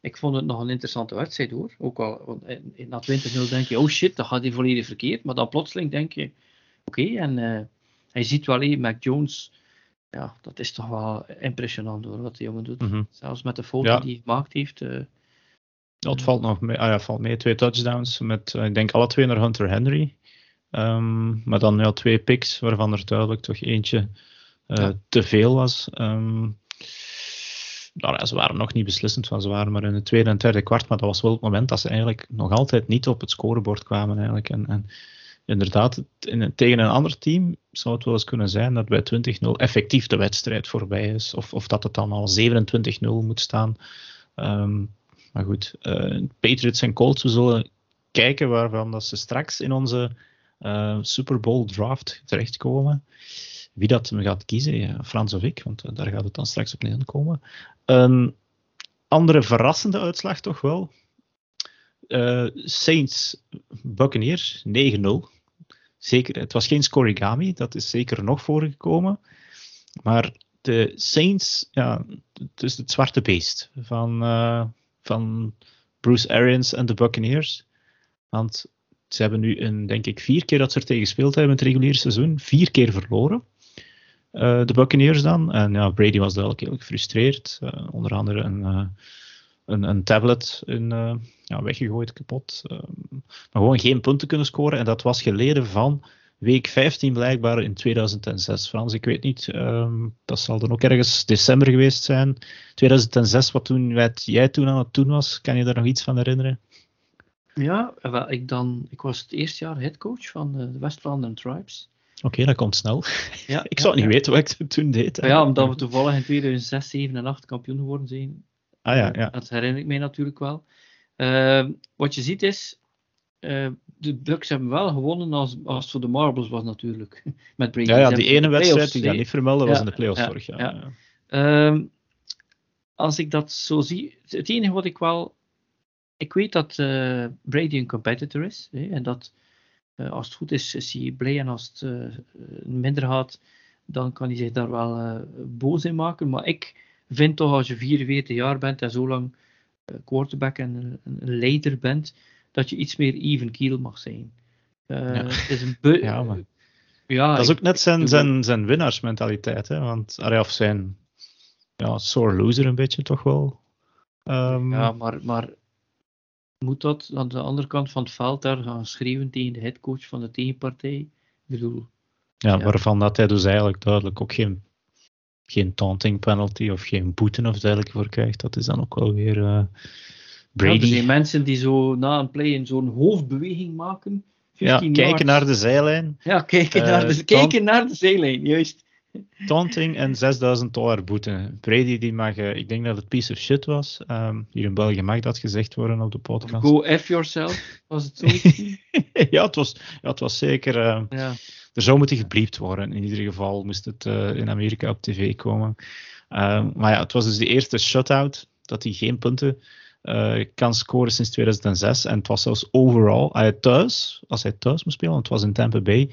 ik vond het nog een interessante wedstrijd hoor. Ook al want in- in- na 20-0 denk je, oh shit, dat gaat hij volledig verkeerd. Maar dan plotseling denk je, oké, en eh, hij ziet wel, hé, Mac Jones, ja, dat is toch wel impressionant hoor, wat die jongen doet. Mhm. Zelfs met de foto Ja. die hij gemaakt heeft. eh, Ja, het valt nog mee, ah ja, valt mee. Twee touchdowns met, eh, ik denk alle twee naar Hunter Henry. Ehm, maar dan ja, twee picks, waarvan er duidelijk toch eentje eh, Ja. te veel was. Ehm, nou ja, ze waren nog niet beslissend, want ze waren maar in het tweede en derde kwart. Maar dat was wel het moment dat ze eigenlijk nog altijd niet op het scorebord kwamen. Eigenlijk. En, en inderdaad, in, tegen een ander team zou het wel eens kunnen zijn dat bij 20-0 effectief de wedstrijd voorbij is. Of, of dat het dan al 27-0 moet staan. Ehm, maar goed, eh, Patriots en Colts, we zullen kijken waarvan dat ze straks in onze eh, Super Bowl draft terechtkomen. Wie dat me gaat kiezen, Frans of ik, want eh, daar gaat het dan straks op neerkomen. Een andere verrassende uitslag toch wel. Eh, Saints Buccaneers 9-0. Zeker, het was geen scorigami, dat is zeker nog voorgekomen. Maar de Saints, ja, het is het zwarte beest van, van Bruce Arians en de Buccaneers. Want ze hebben nu, een, denk ik, vier keer dat ze er tegen gespeeld hebben in het reguliere seizoen, vier keer verloren. Eh, de Buccaneers dan. En ja, Brady was duidelijk heel gefrustreerd. Eh, onder andere een, eh, een, een tablet in, ja, weggegooid, kapot. Maar gewoon geen punten kunnen scoren. En dat was geleden van week 15 blijkbaar in 2006. Frans, ik weet niet, ehm, dat zal dan ook ergens december geweest zijn. 2006, wat, toen, wat jij toen aan het doen was, kan je daar nog iets van herinneren? Ja, wel, ik, dan, ik was het eerste jaar headcoach van de West Vlaanderen Tribes. Oké, dat komt snel. Ja, ik zou ja, niet ja. weten wat ik toen deed. Ja, omdat we toevallig in 2006, 7 en 8 kampioen geworden zijn. Ah ja, Eh, ja. Dat herinner ik mij natuurlijk wel. Eh, wat je ziet is, eh, de Bucks hebben wel gewonnen als, als het voor de Marbles was natuurlijk. Met Brady. Ja, ja, die ene wedstrijd die ik niet vermelden was in de playoffs ja, vorig jaar. ja. ja. Ehm, als ik dat zo zie, het enige wat ik wel. Ik weet dat eh, Brady een competitor is. Hè, en dat eh, als het goed is, is hij blij. En als het eh, minder gaat, dan kan hij zich daar wel boos in maken. Maar ik vind toch, als je 44 jaar bent en zo lang quarterback en een, een leider bent, dat je iets meer even keel mag zijn. Ja. Is een Ja, maar- ja, dat is ook net zijn, zijn, zijn winnaarsmentaliteit. Hè? Want, of zijn ja, sore loser een beetje toch wel. Ehm, Ja, maar, maar moet dat aan de andere kant van het veld daar gaan schreeuwen tegen de headcoach van de tegenpartij? Ik bedoel, ja, ja. waarvan dat hij dus eigenlijk duidelijk ook geen, geen taunting penalty of geen boete of dergelijke voor krijgt. Dat is dan ook wel weer eh, ja, er zijn mensen die zo na een play in zo'n hoofdbeweging maken. Ja, 15 kijken naar de zijlijn. Ja, kijken, Eh, naar de, dan- kijken naar de zijlijn, juist. Taunting en 6000 dollar boete. Brady die mag, uh, ik denk dat het piece of shit was. Um, hier in België mag dat gezegd worden op de podcast. Go F yourself, was het zo? ja, het was, ja, het was zeker. Uh, ja. Er zou moeten gebliept worden. In ieder geval moest het uh, in Amerika op tv komen. Um, maar ja, het was dus de eerste shutout dat hij geen punten uh, kan scoren sinds 2006. En het was zelfs overal, hij thuis, als hij thuis moest spelen, het was in Tampa Bay,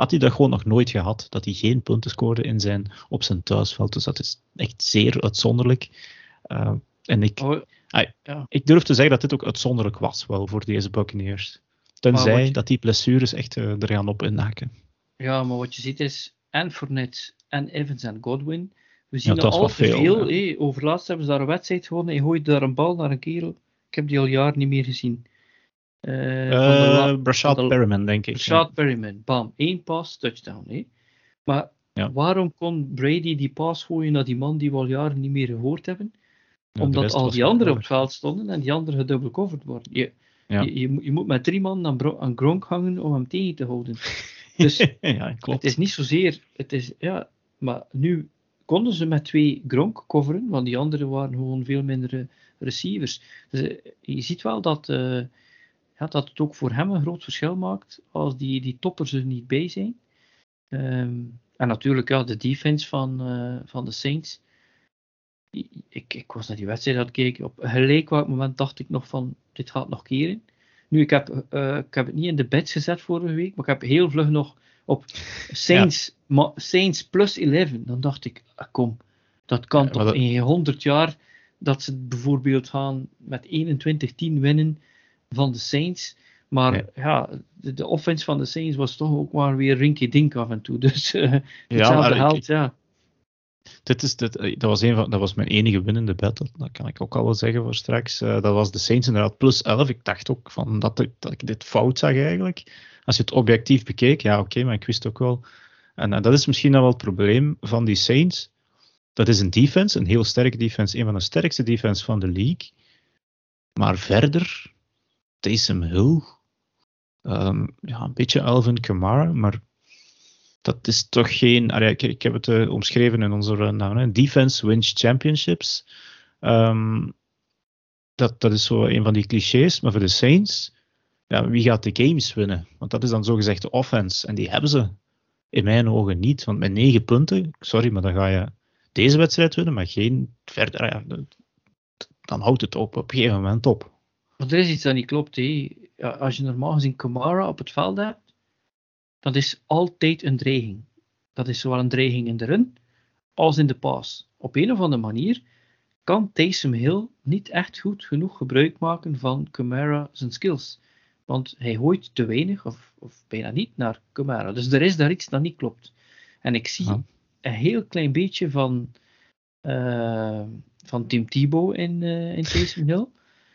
had hij dat gewoon nog nooit gehad. Dat hij geen punten scoorde in zijn, op zijn thuisveld. Dus dat is echt zeer uitzonderlijk. Uh, en ik, oh, ja. ik durf te zeggen dat dit ook uitzonderlijk was, wel, voor deze Buccaneers. Tenzij je... dat die blessures echt uh, er gaan op inhaken. Ja, maar wat je ziet is, en Fournette en Evans en Godwin, we zien ja, al te veel. veel ja. Overlaatst hebben ze daar een wedstrijd gewonnen. Je gooit daar een bal naar een kerel. Ik heb die al jaren niet meer gezien. Uh, uh, Brashad Perryman, denk ik. Brashad ja. Perryman, bam. één pass, touchdown. Hé. Maar ja. waarom kon Brady die pass gooien naar die man die we al jaren niet meer gehoord hebben? Omdat al die anderen op het veld stonden en die anderen gedubbel covered worden. Je, je, je, je, moet met drie man aan, aan Gronk hangen om hem tegen te houden. Dus klopt. het is niet zozeer. Het is, ja, maar nu konden ze met twee Gronk coveren, want die anderen waren gewoon veel minder receivers. Dus eh, je ziet wel dat, uh, ja, dat het ook voor hem een groot verschil maakt als die, die toppers er niet bij zijn. Um, en natuurlijk ja, de defense van, uh, van de Saints. Ik, ik was naar die wedstrijd aan het kijken. Op gelijk welk moment dacht ik nog van, dit gaat nog keren. Nu, ik heb, ik heb het niet in de bed gezet vorige week, maar ik heb heel vlug nog op Saints, ja. Saints plus 11. Dan dacht ik, ah, kom, dat kan ja, toch dat... in 100 jaar dat ze bijvoorbeeld gaan met 21-10 winnen van de Saints. Maar ja, ja de, de, offense van de Saints was toch ook maar weer rinky dink af en toe. Dus uh, hetzelfde ja, helpt, ja. Dit is, dit, eh, dat, was een van, dat was mijn enige winnende battle. Dat kan ik ook al wel zeggen voor straks. Uh, dat was de Saints inderdaad plus 11. Ik dacht ook van dat, ik, dat ik dit fout zag eigenlijk als je het objectief bekeek, ja oké, maar ik wist ook wel. En, en, dat is misschien dan wel het probleem van die Saints. Dat is een defense, een heel sterke defense, een van de sterkste defense van de league. Maar verder, Taysom Hill, um, ja, een beetje Alvin Kamara, maar dat is toch geen. ik, ik, heb het uh, omschreven in onze naam. Defense wins championships. Um, dat, dat is zo een van die clichés, maar voor de Saints ja, wie gaat de games winnen? Want dat is dan zogezegd de offense. En die hebben ze in mijn ogen niet. Want met negen punten, sorry, maar dan ga je deze wedstrijd winnen, maar geen verder. Dan houdt het op, op een gegeven moment op. Maar er is iets dat niet klopt. Hé. Als je normaal gezien Kamara op het veld hebt, dat is altijd een dreiging. Dat is zowel een dreiging in de run als in de pass. Op een of andere manier kan Taysom Hill niet echt goed genoeg gebruik maken van Kamara zijn skills. Want hij gooit te weinig, of, of bijna niet, naar Kamara. Dus er is daar iets dat niet klopt. En ik zie een heel klein beetje van, uh, van Tim Thibault in, uh, in Taysom Hill.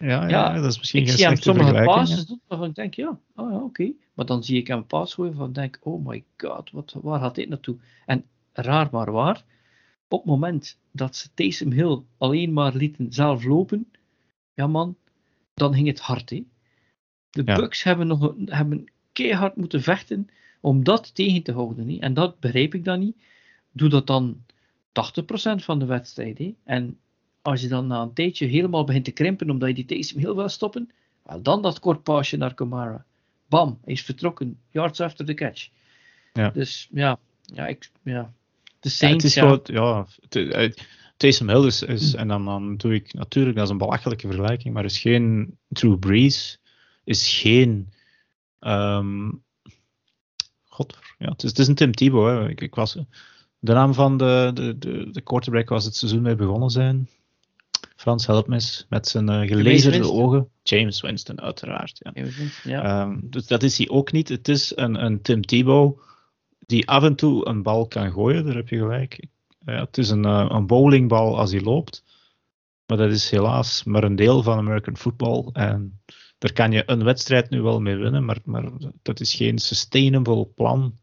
Ja, ja, ja, dat is misschien ik zie hem sommige passes doen waarvan ik denk, ja, oh ja oké. Maar dan zie ik hem een pass gooien van denk, oh my god, wat, waar gaat dit naartoe? En raar maar waar, op het moment dat ze Taysom Hill alleen maar lieten zelf lopen, ja man, dan ging het hard. Hè? De Bucks hebben, nog, hebben keihard moeten vechten om dat tegen te houden. He. En dat begrijp ik dan niet. Doe dat dan 80% van de wedstrijd. En als je dan na een tijdje helemaal begint te krimpen omdat je die Taysom heel wil stoppen, wel dan dat kort paasje naar Kamara. Bam, hij is vertrokken. Yards after the catch. Ja. Dus ja, ja, ik, ja. De Saints, ja, het is ja. ja Taysom Hill is, is, en dan, dan doe ik natuurlijk, dat is een belachelijke vergelijking, maar is geen True Breeze is geen. Um, God, ja, het is, het is een Tim Tebow. Hè. Ik, ik, was, de naam van de, de, de, de quarterback was het seizoen mee begonnen zijn. Frans, help me eens. Met zijn uh, gelezerde ogen. James Winston, uiteraard. Ja. ja. Um, dus dat is hij ook niet. Het is een, een Tim Tebow die af en toe een bal kan gooien. Daar heb je gelijk. Ja, het is een, uh, een bowlingbal als hij loopt. Maar dat is helaas maar een deel van American football. En daar kan je een wedstrijd nu wel mee winnen, maar, maar dat is geen sustainable plan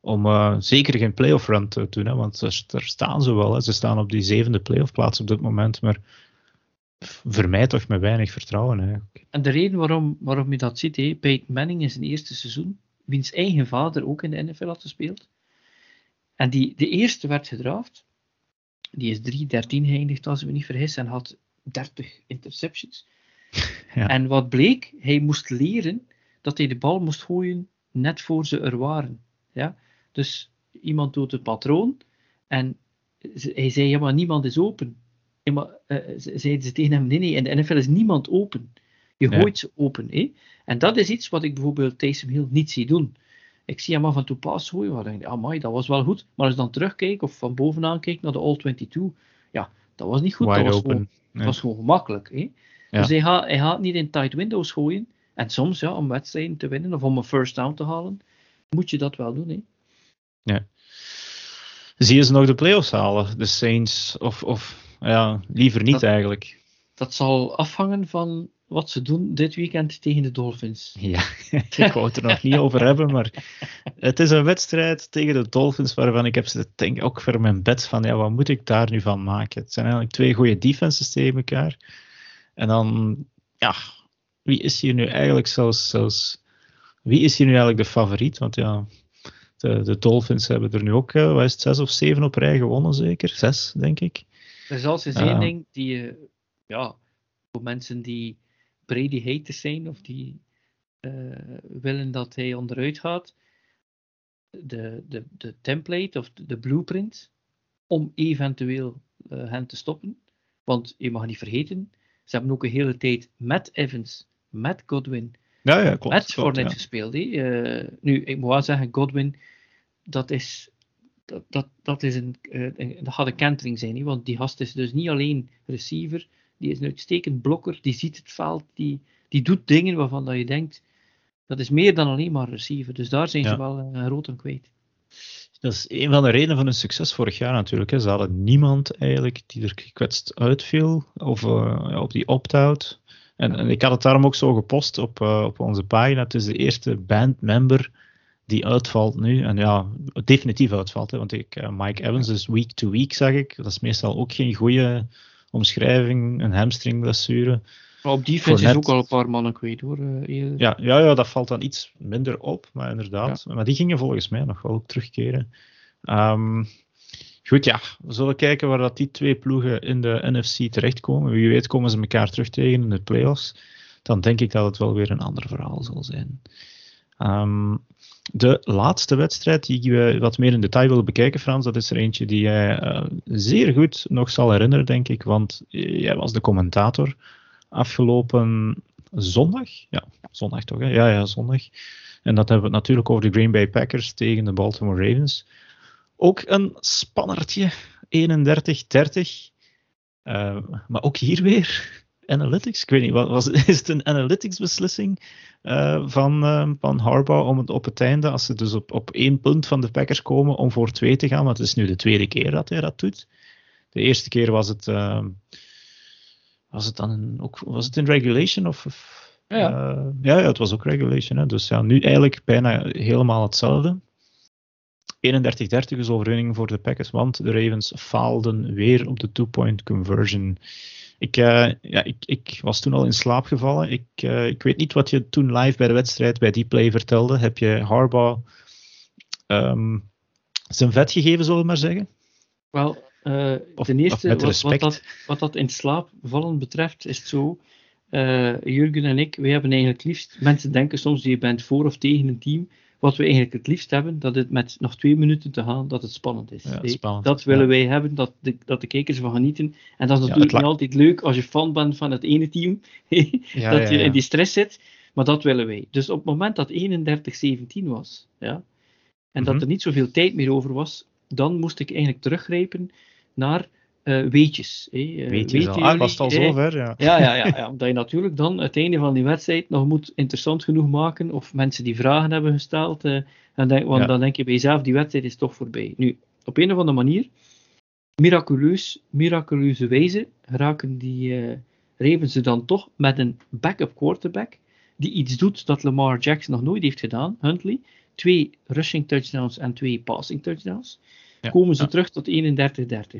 om uh, zeker geen playoff run te doen. Hè, want daar, staan ze wel. Hè. Ze staan op die zevende playoff plaats op dit moment, maar voor mij toch met weinig vertrouwen. Eigenlijk. En de reden waarom, waarom je dat ziet, hè, Peyton Manning in zijn eerste seizoen, wiens eigen vader ook in de NFL had gespeeld, En die, de eerste werd gedraft. Die is 3-13 geëindigd, als ik me niet vergis, en had 30 interceptions. Ja. En wat bleek, hij moest leren dat hij de bal moest gooien net voor ze er waren. Ja? Dus iemand doet het patroon en hij zei, ja maar niemand is open. Ja, maar, uh, zeiden ze tegen hem, nee nee, in de NFL is niemand open. Je gooit ze open. Hè? En dat is iets wat ik bijvoorbeeld Taysom Hill niet zie doen. Ik zie hem af en toe pas gooien, waar denk ik, amai, dat was wel goed. Maar als ik dan terugkijk of van bovenaan kijk naar de All-22, ja, dat was niet goed. dat was, gewoon, dat was gewoon gemakkelijk. Hè? Dus hij gaat, hij gaat niet in tight windows gooien. En soms, ja, om wedstrijden te winnen of om een first down te halen, moet je dat wel doen. Hè? Ja. Zie je ze nog de playoffs halen, de Saints? Of, of ja, liever niet eigenlijk? Dat zal afhangen van wat ze doen dit weekend tegen de Dolphins. Ja, ik wou het er nog niet over hebben, maar het is een wedstrijd tegen de Dolphins waarvan ik heb ze denk ook voor mijn bed van, ja, wat moet ik daar nu van maken? Het zijn eigenlijk twee goede defenses tegen elkaar. En dan, ja, wie is hier nu eigenlijk zelfs, zelfs wie is hier nu eigenlijk de favoriet? Want ja, de, de Dolphins hebben er nu ook, uh, zes of zeven op rij gewonnen zeker? Zes, denk ik. Er is als eens één ding die, uh, ja, voor mensen die Brady haters zijn of die uh, willen dat hij onderuit gaat, de, de, de template of de, blueprint om eventueel hen te stoppen. Want je mag niet vergeten, ze hebben ook een hele tijd met Evans, met Godwin, ja, ja, klopt, met Fournette gespeeld. Uh, nu, ik moet wel zeggen, Godwin, dat is, dat, dat, dat is een, uh, een, dat gaat een kentering zijn. want die gast is dus niet alleen receiver, die is een uitstekend blokker, die ziet het veld, die, die doet dingen waarvan dat je denkt, dat is meer dan alleen maar receiver. Dus daar zijn ze wel uh, rood aan kwijt. Dat is een van de redenen van hun succes vorig jaar natuurlijk. Hè. Ze hadden niemand eigenlijk die er gekwetst uitviel of uh, op die opt-out. En, en, ik had het daarom ook zo gepost op, uh, op onze pagina. Het is de eerste bandmember die uitvalt nu. En ja, definitief uitvalt. Hè, want ik, uh, Mike Evans is week to week, zeg ik. Dat is meestal ook geen goede omschrijving. Een hamstringblessure. Maar op defense is ook al een paar mannen kwijt hoor. Uh, ja, ja, ja, dat valt dan iets minder op, maar inderdaad. Ja. Maar die gingen volgens mij nog wel terugkeren. Um, goed, ja, we zullen kijken waar dat die twee ploegen in de NFC terechtkomen. Wie weet komen ze elkaar terug tegen in de playoffs. Dan denk ik dat het wel weer een ander verhaal zal zijn. Um, de laatste wedstrijd die we wat meer in detail willen bekijken, Frans, dat is er eentje die jij uh, zeer goed nog zal herinneren, denk ik. Want jij was de commentator afgelopen zondag. Ja, zondag toch? Hè? Ja, ja, zondag. En dat hebben we natuurlijk over de Green Bay Packers tegen de Baltimore Ravens. Ook een spannertje, 31-30. Uh, maar ook hier weer analytics. Ik weet niet, was, is het een analytics beslissing uh, van, uh, van Harbaugh om het op het einde, als ze dus op, op één punt van de Packers komen, om voor twee te gaan? Want het is nu de tweede keer dat hij dat doet. De eerste keer was het was het dan in, ook, was het in regulation? Of, of ja, ja. Ja, ja, het was ook regulation. Hè. Dus ja, nu eigenlijk bijna helemaal hetzelfde. 31-30 is overwinning voor de Packers, want de Ravens faalden weer op de two-point conversion. Ik, uh, ja, ik, ik, was toen al in slaap gevallen. Ik, uh, ik weet niet wat je toen live bij de wedstrijd bij die play vertelde. Heb je Harbaugh um, zijn vet gegeven, zullen we maar zeggen? Wel, uh, ten eerste, wat, wat, dat, wat dat in slaapvallen betreft, is het zo. Jurgen en ik, wij hebben eigenlijk liefst, mensen denken soms, je bent voor of tegen een team. Wat we eigenlijk het liefst hebben, dat het met nog twee minuten te gaan, dat het spannend is. Ja, spannend, dat willen ja. wij hebben, dat de, dat de kijkers van genieten. En dat is natuurlijk ja, niet altijd leuk als je fan bent van het ene team, dat je in die stress zit. Maar dat willen wij. Dus op het moment dat 31-17 was, ja, en mm -hmm. dat er niet zoveel tijd meer over was, dan moest ik eigenlijk teruggrijpen naar uh, weetjes. Hè. Weetjes al. Ah, was het al zover? Ja. Ja, ja, ja, ja, omdat je natuurlijk dan het einde van die wedstrijd nog moet interessant genoeg maken, of mensen die vragen hebben gesteld, uh, en denk, want ja. dan denk je bij jezelf, die wedstrijd is toch voorbij. Nu, op een of andere manier, miraculeus, miraculeuze wijze, raken die uh, Ravens ze dan toch met een backup quarterback, die iets doet dat Lamar Jackson nog nooit heeft gedaan, Huntley. Twee rushing touchdowns en twee passing touchdowns ja, komen ze ja. terug tot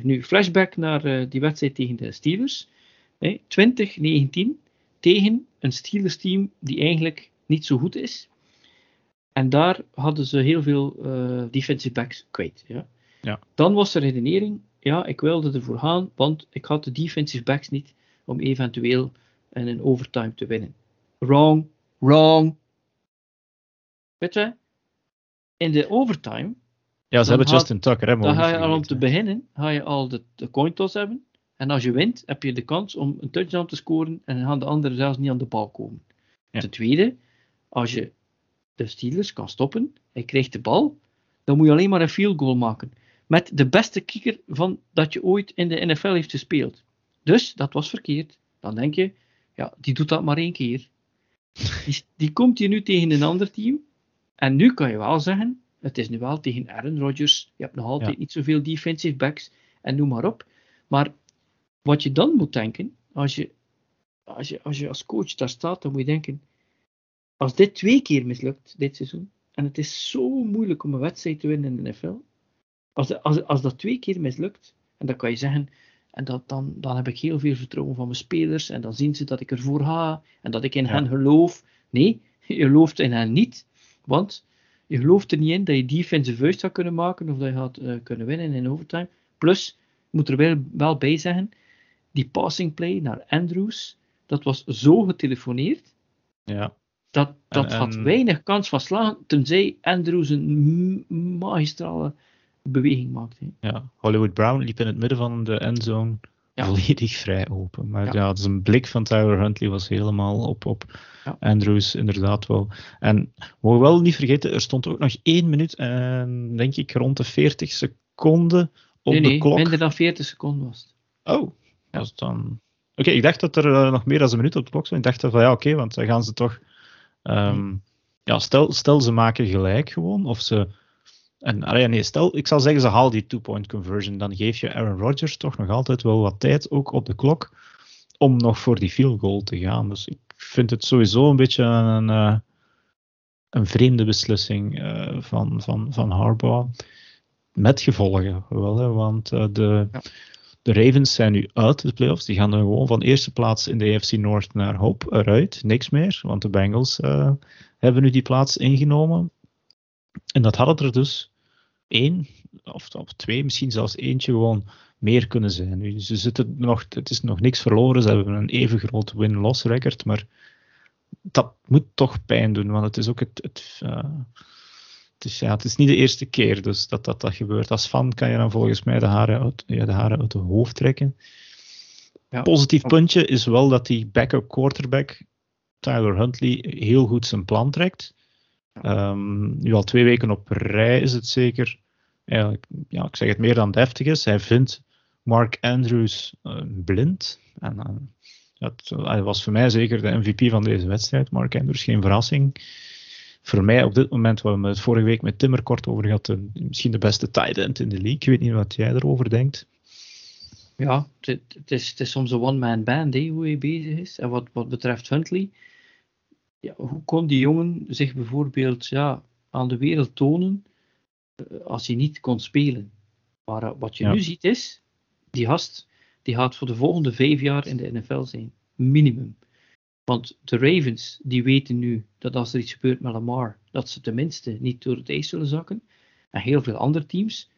31-30. Nu, flashback naar uh, die wedstrijd tegen de Steelers. 2019 tegen een Steelers team die eigenlijk niet zo goed is. En daar hadden ze heel veel uh, defensive backs kwijt. Ja. Ja. Dan was de redenering, ja, ik wilde ervoor gaan, want ik had de defensive backs niet om eventueel in een overtime te winnen. Wrong, wrong. Weet je? In de overtime, Ja, ze hebben Justin Tucker, hè, dan ga je al om te beginnen, ga je al de, de coin toss hebben. En als je wint, heb je de kans om een touchdown te scoren en dan gaan de anderen zelfs niet aan de bal komen. Ja. Ten tweede, als je de Steelers kan stoppen, hij krijgt de bal, dan moet je alleen maar een field goal maken. Met de beste kicker van dat je ooit in de NFL heeft gespeeld. Dus, dat was verkeerd. Dan denk je, ja, die doet dat maar één keer. Die, die komt hier nu tegen een ander team. En nu kan je wel zeggen, het is nu wel tegen Aaron Rodgers. Je hebt nog altijd Ja. niet zoveel defensive backs en noem maar op. Maar wat je dan moet denken, als je als, je, als je als coach daar staat, dan moet je denken, als dit twee keer mislukt, dit seizoen, en het is zo moeilijk om een wedstrijd te winnen in de NFL, als, als, als dat twee keer mislukt, en dan kan je zeggen, en dat, dan, dan heb ik heel veel vertrouwen van mijn spelers, en dan zien ze dat ik ervoor ga, en dat ik in Ja. hen geloof. Nee, je gelooft in hen niet, want je gelooft er niet in dat je defensive vuist gaat kunnen maken, of dat je gaat eh, kunnen winnen in overtime. Plus, ik moet er wel, wel bij zeggen, die passing play naar Andrews, dat was zo getelefoneerd, Ja. dat, dat En- had weinig kans van slagen, tenzij Andrews een magistrale beweging maakte. Ja, Hollywood Brown liep in het midden van de endzone. Volledig vrij open. Maar Ja. dus een blik van Tyler Huntley was helemaal op, op. Andrews, inderdaad wel. En we mogen wel niet vergeten, er stond ook nog 1 minuut en denk ik rond de 40 seconden op nee, de klok. minder dan 40 seconden was het. Oh, is dan... Oké, ik dacht dat er eh, nog meer dan een minuut op de klok stond. Ik dacht van ja, oké, want dan gaan ze toch... ehm, ja, stel, stel ze maken gelijk gewoon, of ze... En, allee, nee, stel, ik zal zeggen, ze halen die two-point conversion, dan geef je Aaron Rodgers toch nog altijd wel wat tijd, ook op de klok, om nog voor die field goal te gaan. Dus ik vind het sowieso een beetje een, eh, een vreemde beslissing eh, van, van, van Harbaugh. Met gevolgen wel, hè, want eh, de, Ja. de Ravens zijn nu uit de playoffs. Die gaan dan gewoon van eerste plaats in de AFC North naar hoop eruit. Niks meer, want de Bengals hebben nu die plaats ingenomen. En dat hadden er dus één, of, of twee, misschien zelfs eentje gewoon meer kunnen zijn. Nu, ze zitten nog, het is nog niks verloren, ze hebben een even groot win-loss record, maar dat moet toch pijn doen, want het is ook het, het, eh, het, is, ja, het is niet de eerste keer dus dat, dat dat gebeurt. Als fan kan je dan volgens mij de haren uit, ja, de haren uit de hoofd trekken. Ja. Positief puntje is wel dat die backup quarterback Tyler Huntley heel goed zijn plan trekt. Ehm, nu al twee weken op rij is het zeker, eigenlijk, ja, ik zeg het meer dan deftig is. Hij vindt Mark Andrews eh, blind. En eh, het, hij was voor mij zeker de MVP van deze wedstrijd. Mark Andrews, geen verrassing. Voor mij op dit moment, waar we het vorige week met Timmer kort over gehad, misschien de beste tight end in de league. Ik weet niet wat jij erover denkt. Ja, het, is, het is soms een one-man band hè, hoe hij bezig is. En wat, wat betreft Huntley, ja, hoe kon die jongen zich bijvoorbeeld ja, aan de wereld tonen eh, als hij niet kon spelen? Maar eh, wat je Ja. nu ziet is, die gast die gaat voor de volgende vijf jaar in de NFL zijn. Minimum. Want de Ravens die weten nu dat als er iets gebeurt met Lamar, dat ze tenminste niet door het ijs zullen zakken. En heel veel andere teams,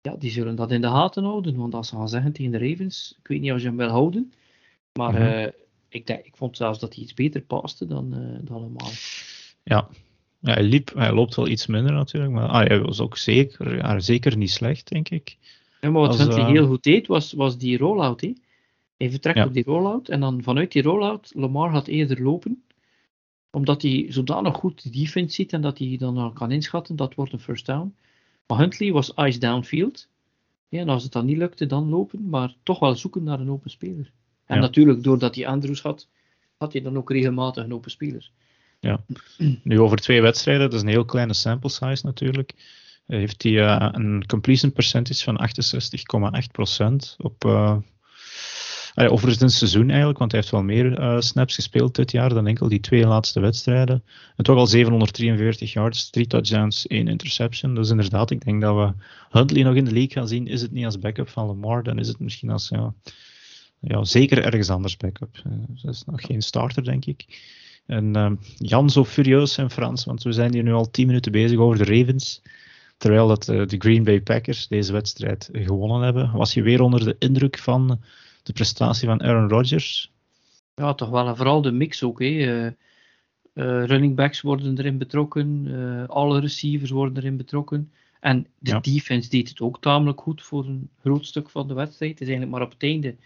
ja, die zullen dat in de gaten houden. Want als ze gaan zeggen tegen de Ravens, ik weet niet of je hem wil houden, maar Mhm. eh, ik, denk, ik vond zelfs dat hij iets beter paste dan, eh dan. Ja. ja hij, liep, hij loopt wel iets minder natuurlijk, maar ah, hij was ook zeker, ja, zeker niet slecht, denk ik. Ja, maar wat Als, Huntley eh, heel goed deed, was, was die rollout. hè. Hij vertrekt Ja. op die rollout en dan vanuit die rollout, Lamar gaat eerder lopen. Omdat hij zodanig goed de defense ziet en dat hij dan al kan inschatten, dat wordt een first down. Maar Huntley was ice downfield. Ja, en als het dan niet lukte, dan lopen, maar toch wel zoeken naar een open speler. En Ja. natuurlijk, doordat hij Andrews had, had hij dan ook regelmatig een open speler. Nu over twee wedstrijden, dat is een heel kleine sample size natuurlijk. eh, Heeft hij eh, een completion percentage van 68,8% op. ja, over het seizoen eigenlijk, want hij heeft wel meer eh, snaps gespeeld dit jaar dan enkel die twee laatste wedstrijden. En toch al 743 yards, 3 touchdowns, 1 interception. Dus inderdaad, ik denk dat we Huntley nog in de league gaan zien. Is het niet als backup van Lamar, dan is het misschien als ja, ja, zeker ergens anders backup. Eh, dat is nog geen starter, denk ik. En ehm, Jan, zo furieus en Frans, want we zijn hier nu al 10 minuten bezig over de Ravens. terwijl dat, uh, de Green Bay Packers deze wedstrijd gewonnen hebben. Was je weer onder de indruk van de prestatie van Aaron Rodgers? Ja, toch wel. En vooral de mix ook. Hè. Uh, running backs worden erin betrokken. alle receivers worden erin betrokken. En de defense deed het ook tamelijk goed voor een groot stuk van de wedstrijd. Het is eigenlijk maar op het einde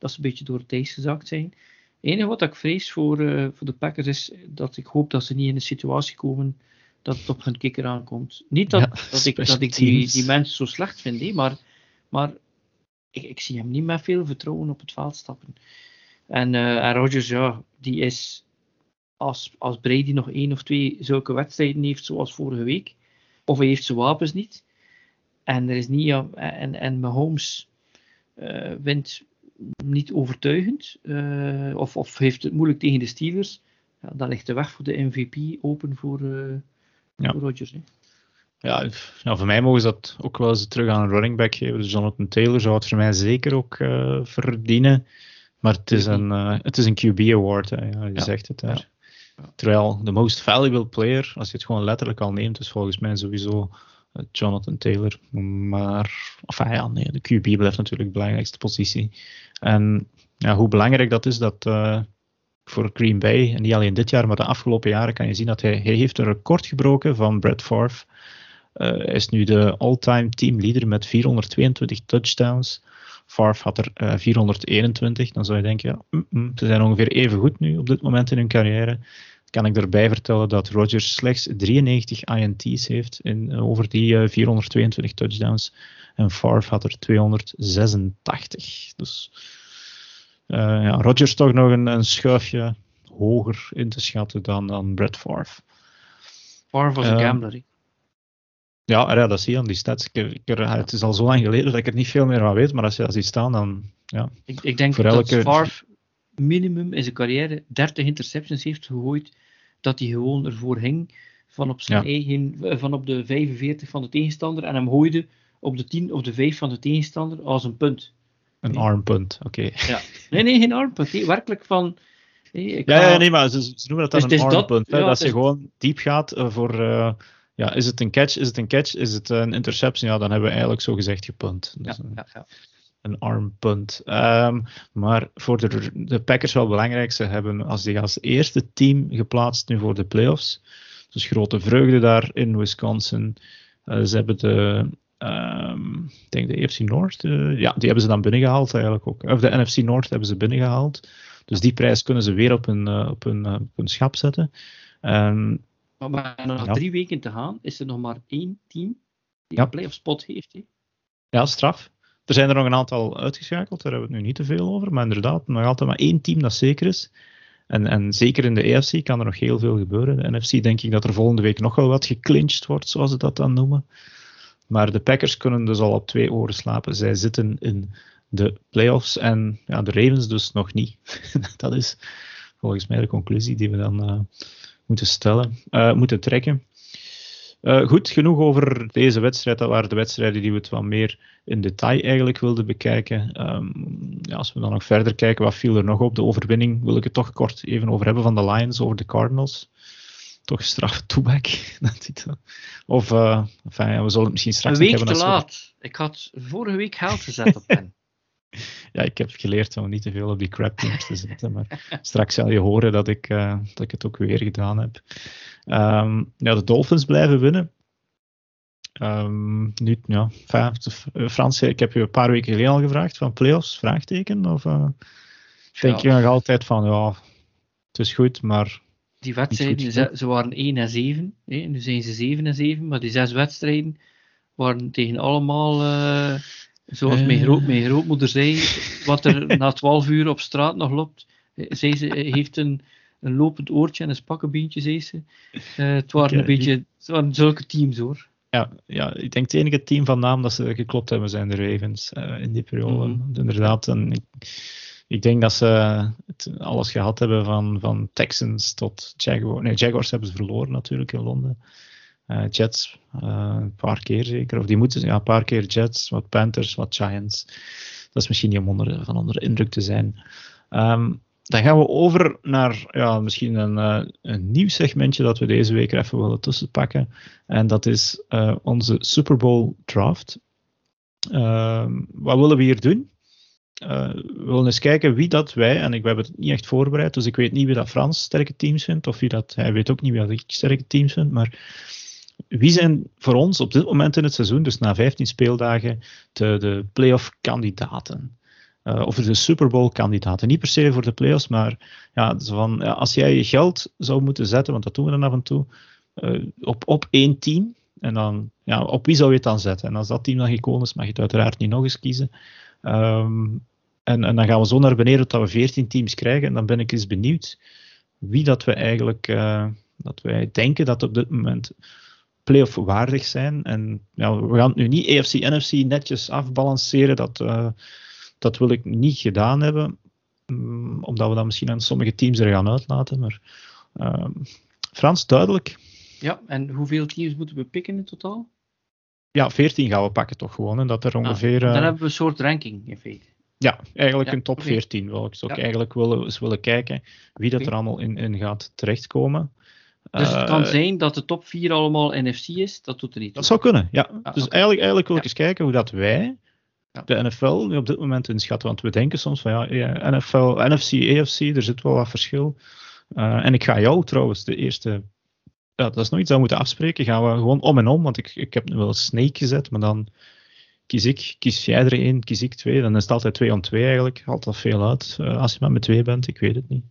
dat ze een beetje door het ijs gezakt zijn. Het enige wat ik vrees voor, uh, voor de Packers is dat ik hoop dat ze niet in een situatie komen dat het op hun kikker aankomt. Niet dat, dat ik, dat ik die, die mensen zo slecht vind, maar, maar ik, ik, zie hem niet met veel vertrouwen op het veld stappen. En, uh, en Rodgers, ja, die is als, als Brady nog één of twee zulke wedstrijden heeft zoals vorige week, of hij heeft zijn wapens niet. En er is niet, en, en Mahomes uh, wint niet overtuigend, uh, of, of heeft het moeilijk tegen de Steelers. Ja, dan ligt de weg voor de MVP open voor, uh, ja. voor Rodgers. Hè. Ja, ja, voor mij mogen ze dat ook wel eens terug aan een running back geven. Dus Jonathan Taylor zou het voor mij zeker ook uh, verdienen. Maar het is een, het is een QB award, hè. Ja, je ja. zegt het daar. Terwijl de most valuable player, als je het gewoon letterlijk al neemt, is volgens mij sowieso eh, Jonathan Taylor. Maar, enfin ja, nee, de QB blijft natuurlijk de belangrijkste positie. En ja, hoe belangrijk dat is, dat uh, voor Green Bay, en niet alleen dit jaar, maar de afgelopen jaren, kan je zien dat hij, hij heeft een record gebroken van Brett Favre. Hij is nu de all-time teamleader met 422 touchdowns. Favre had er uh, 421. Dan zou je denken, ja, mm, mm, ze zijn ongeveer even goed nu op dit moment in hun carrière kan ik erbij vertellen dat Rodgers slechts 93 INT's heeft in, eh, over die uh, eh, 422 touchdowns. En Favre had er 286. Dus uh, ja, Rodgers toch nog een, een, schuifje hoger in te schatten dan, dan Brett Favre. Favre was een gambler. Ja, ja, dat zie je aan die stats. Ik, ik, het is al zo lang geleden dat ik er niet veel meer van weet, maar als je dat ziet staan, dan ja. Ik, ik denk dat Favre minimum in zijn carrière 30 interceptions heeft gegooid, dat hij gewoon ervoor hing van op, zijn eigen, eh, van op de 45 van de tegenstander en hem gooide op de 10 of de 5 van de tegenstander als een punt. Een armpunt, oké. Ja. Nee, nee, geen armpunt. Nee, werkelijk van. Ja, ja, nee, maar ze, ze noemen dat dan dus een armpunt. Dat, ja, dat je gewoon diep gaat uh, voor. Uh, ja, is het een catch? Is het een catch? Is het een interception? Ja, dan hebben we eigenlijk zo gezegd gepunt. Dus, ja, ja, ja een armpunt. Um, maar voor de, de Packers wel belangrijk. Ze hebben als, die als eerste team geplaatst nu voor de playoffs. Dus grote vreugde daar in Wisconsin. Uh, ze hebben de, um, ik denk de AFC North, uh, ja, die hebben ze dan binnengehaald eigenlijk ook. Of de NFC North hebben ze binnengehaald. Dus die prijs kunnen ze weer op hun, uh, op hun, op hun schap zetten. Um, maar nog ja. drie weken te gaan, is er nog maar één team die ja. een playoff spot heeft. He? Ja, straf. Er zijn er nog een aantal uitgeschakeld, daar hebben we het nu niet te veel over. Maar inderdaad, nog altijd maar één team dat zeker is. En, en zeker in de EFC kan er nog heel veel gebeuren. De NFC denk ik dat er volgende week nog wel wat geclinched wordt, zoals ze dat dan noemen. Maar de Packers kunnen dus al op twee oren slapen. Zij zitten in de playoffs en ja, de Ravens dus nog niet. dat is volgens mij de conclusie die we dan uh, moeten stellen, uh, moeten trekken. Uh, goed, genoeg over deze wedstrijd. Dat waren de wedstrijden die we het wat meer in detail eigenlijk wilden bekijken. Um, ja, als we dan nog verder kijken, wat viel er nog op? De overwinning wil ik het toch kort even over hebben van de Lions over de Cardinals. Toch straf toeback. of, uh, enfin, ja, we zullen het misschien straks Een week te laat. Ik had vorige week geld gezet op hen. ja, ik heb geleerd om niet te veel op die crap teams te zetten. Maar straks zal je horen dat ik, uh, dat ik het ook weer gedaan heb. Um, ja, de Dolphins blijven winnen. Um, nu, ja, Frans, ik heb je een paar weken geleden al gevraagd van playoffs, vraagteken? Of uh, denk ja. je nog altijd van, ja, het is goed, maar... Die wedstrijden, ze, ze, waren 1 en 7, hè, nu zijn ze 7 en 7, maar die zes wedstrijden waren tegen allemaal... Uh, Zoals mijn, groot, mijn grootmoeder zei, wat er na 12 uur op straat nog loopt. Zij ze heeft een, een lopend oortje en een spakkenbeentje, zei ze. Uh, het waren een beetje het waren zulke teams hoor. Ja, ja, ik denk het enige team van naam dat ze geklopt hebben zijn de Ravens uh, in die periode. Mm -hmm. Inderdaad, en ik, ik, denk dat ze het, alles gehad hebben van, van Texans tot Jaguars. Nee, Jaguars hebben ze verloren natuurlijk in Londen. Uh, Jets, uh, een paar keer zeker. Of die moeten, ja, een paar keer Jets, wat Panthers, wat Giants. Dat is misschien niet om onder, van onder de indruk te zijn. Um, dan gaan we over naar ja, misschien een, uh, een nieuw segmentje dat we deze week even willen tussenpakken. En dat is onze Super Bowl draft. Uh, wat willen we hier doen? we willen eens kijken wie dat wij, en ik, hebben het niet echt voorbereid, dus ik weet niet wie dat Frans sterke teams vindt, of wie dat, hij weet ook niet wie dat ik sterke teams vind, maar wie zijn voor ons op dit moment in het seizoen, dus na 15 speeldagen, de, de playoff kandidaten? Uh, of de Super Bowl kandidaten. Niet per se voor de playoffs, maar ja, van, ja, als jij je geld zou moeten zetten, want dat doen we dan af en toe, uh, op, op één team, en dan, ja, op wie zou je het dan zetten? En als dat team dan gekomen is, mag je het uiteraard niet nog eens kiezen. Um, en, en, dan gaan we zo naar beneden tot we 14 teams krijgen. En dan ben ik eens benieuwd wie dat we eigenlijk, uh, dat wij denken dat op dit moment playoff waardig zijn. En ja, we gaan het nu niet EFC, NFC netjes afbalanceren. Dat, uh, dat wil ik niet gedaan hebben. Um, omdat we dat misschien aan sommige teams er gaan uitlaten. Maar uh, Frans, duidelijk. Ja, en hoeveel teams moeten we pikken in totaal? Ja, 14 gaan we pakken toch gewoon. En dat er ongeveer. Ah, dan hebben we een soort ranking in feite. Ja, eigenlijk ja, een top okay. 14 wil ik ook ja. eigenlijk willen, eens willen kijken wie dat okay. er allemaal in, in gaat terechtkomen. Dus het kan uh, zijn dat de top 4 allemaal NFC is, dat doet er niet Dat zou kunnen, ja. Ah, dus okay. eigenlijk, eigenlijk wil ik eens kijken hoe dat wij de NFL nu op dit moment inschatten. Want we denken soms van ja, NFL, NFC, AFC, er zit wel wat verschil. Uh, en ik ga jou trouwens de eerste ja, dat is nog iets dat we moeten afspreken. Gaan we gewoon om en om, want ik, ik heb nu wel Snake gezet, maar dan kies ik, kies jij er één, kies ik twee. Dan is het altijd twee om twee eigenlijk. Haalt dat veel uit uh, als je maar met twee bent, ik weet het niet.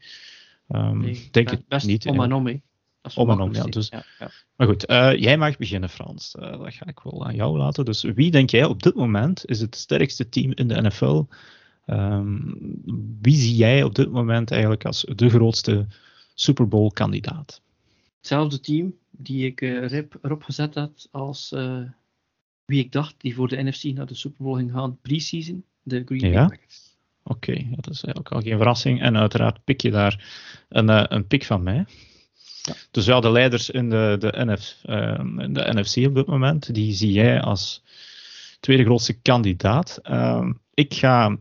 Um, nee, denk het best niet. Om en om, hè. Om en om, ja. Dus, ja, ja. Maar goed, uh, jij mag beginnen, Frans. Uh, dat ga ik wel aan jou laten. Dus wie denk jij op dit moment is het sterkste team in de NFL? Um, wie zie jij op dit moment eigenlijk als de grootste Super Bowl kandidaat? Hetzelfde team die ik uh, erop gezet had als wie ik dacht die voor de NFC naar de Super Bowl ging gaan pre-season, de Green Bay ja? Packers. Oké, okay, dat is eigenlijk al geen verrassing. En uiteraard pik je daar een, een pik van mij. Ja. Dus ja, de leiders in de, de, NF, in de NFC op dit moment, die zie jij als tweede grootste kandidaat. Uh, ik ga...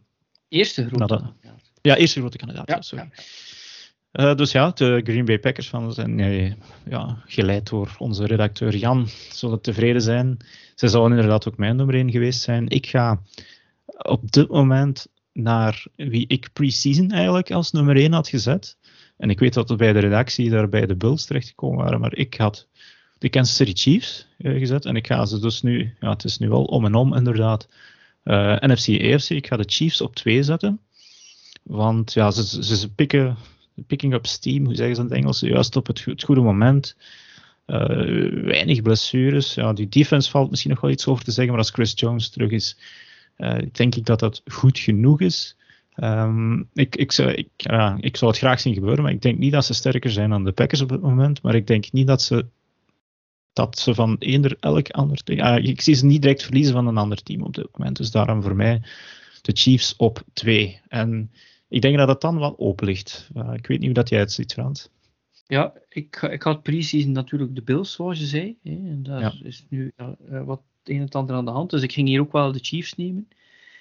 Eerste grote de, kandidaat. Ja, eerste grote kandidaat, ja, sorry. Ja. Uh, dus ja, de Green Bay Packers van zijn uh, ja, geleid door onze redacteur Jan, zullen tevreden zijn. Zij zouden inderdaad ook mijn nummer 1 geweest zijn. Ik ga op dit moment naar wie ik pre-season eigenlijk als nummer 1 had gezet. En ik weet dat we bij de redactie daar bij de Bulls terechtgekomen waren, maar ik had de Kansas City Chiefs uh, gezet. En ik ga ze dus nu, ja, het is nu wel om en om inderdaad, NFC, AFC. Ik ga de Chiefs op 2 zetten. Want ja, ze, ze, ze pikken picking up steam, hoe zeggen ze in het Engels, juist op het, het goede moment. Uh, weinig blessures. Ja, die defense valt misschien nog wel iets over te zeggen, maar als Chris Jones terug is, uh, denk ik dat dat goed genoeg is. Um, ik, ik, zou, ik, ja, ik zou het graag zien gebeuren, maar ik denk niet dat ze sterker zijn dan de Packers op het moment. Maar ik denk niet dat ze, dat ze van eender elk ander. Ja, ik zie ze niet direct verliezen van een ander team op dit moment. Dus daarom voor mij de Chiefs op 2. En ik denk dat het dan wel open ligt. Uh, ik weet niet hoe dat jij het ziet, Frans. Ja, ik, ik had precies natuurlijk de Bills, zoals je zei. Hè, en daar ja. is nu uh, wat het een en ander aan de hand. Dus ik ging hier ook wel de Chiefs nemen.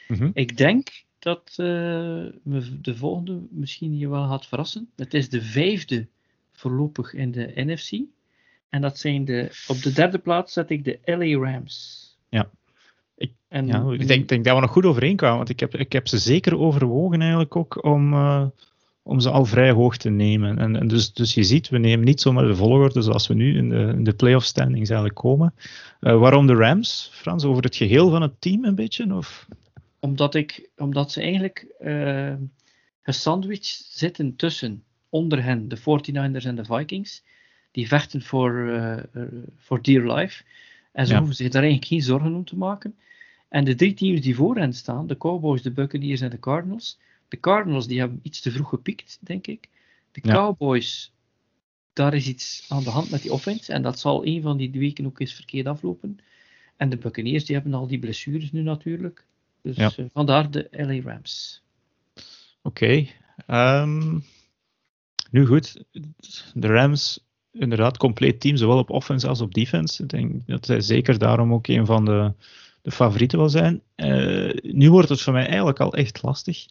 Mm -hmm. Ik denk dat me de volgende misschien je wel gaat verrassen. Het is de vijfde voorlopig in de NFC. En dat zijn de, op de derde plaats zet ik de LA Rams. Ja. Ik, en, ja, ik denk, denk, dat we nog goed overeenkwamen, want ik heb, ik heb ze zeker overwogen eigenlijk ook om, uh, om ze al vrij hoog te nemen. En, en, dus, dus je ziet, we nemen niet zomaar de volgorde zoals we nu in de, in de playoff standings eigenlijk komen. Uh, waarom de Rams, Frans, over het geheel van het team een beetje? Of? Omdat, ik, omdat ze eigenlijk uh, gesandwiched zitten tussen onder hen de 49ers en de Vikings. Die vechten voor, voor dear life. En ze ja. hoeven zich daar eigenlijk geen zorgen om te maken. En de drie teams die voor hen staan, de Cowboys, de Buccaneers en de Cardinals. De Cardinals die hebben iets te vroeg gepiekt, denk ik. De ja. Cowboys, daar is iets aan de hand met die offense. En dat zal een van die weken ook eens verkeerd aflopen. En de Buccaneers die hebben al die blessures nu natuurlijk. Dus ja. uh, vandaar de LA Rams. Oké. Okay. Um, nu goed, de Rams inderdaad compleet team, zowel op offense als op defense. Ik denk dat zij zeker daarom ook een van de, de favorieten wil zijn. Uh, nu wordt het voor mij eigenlijk al echt lastig.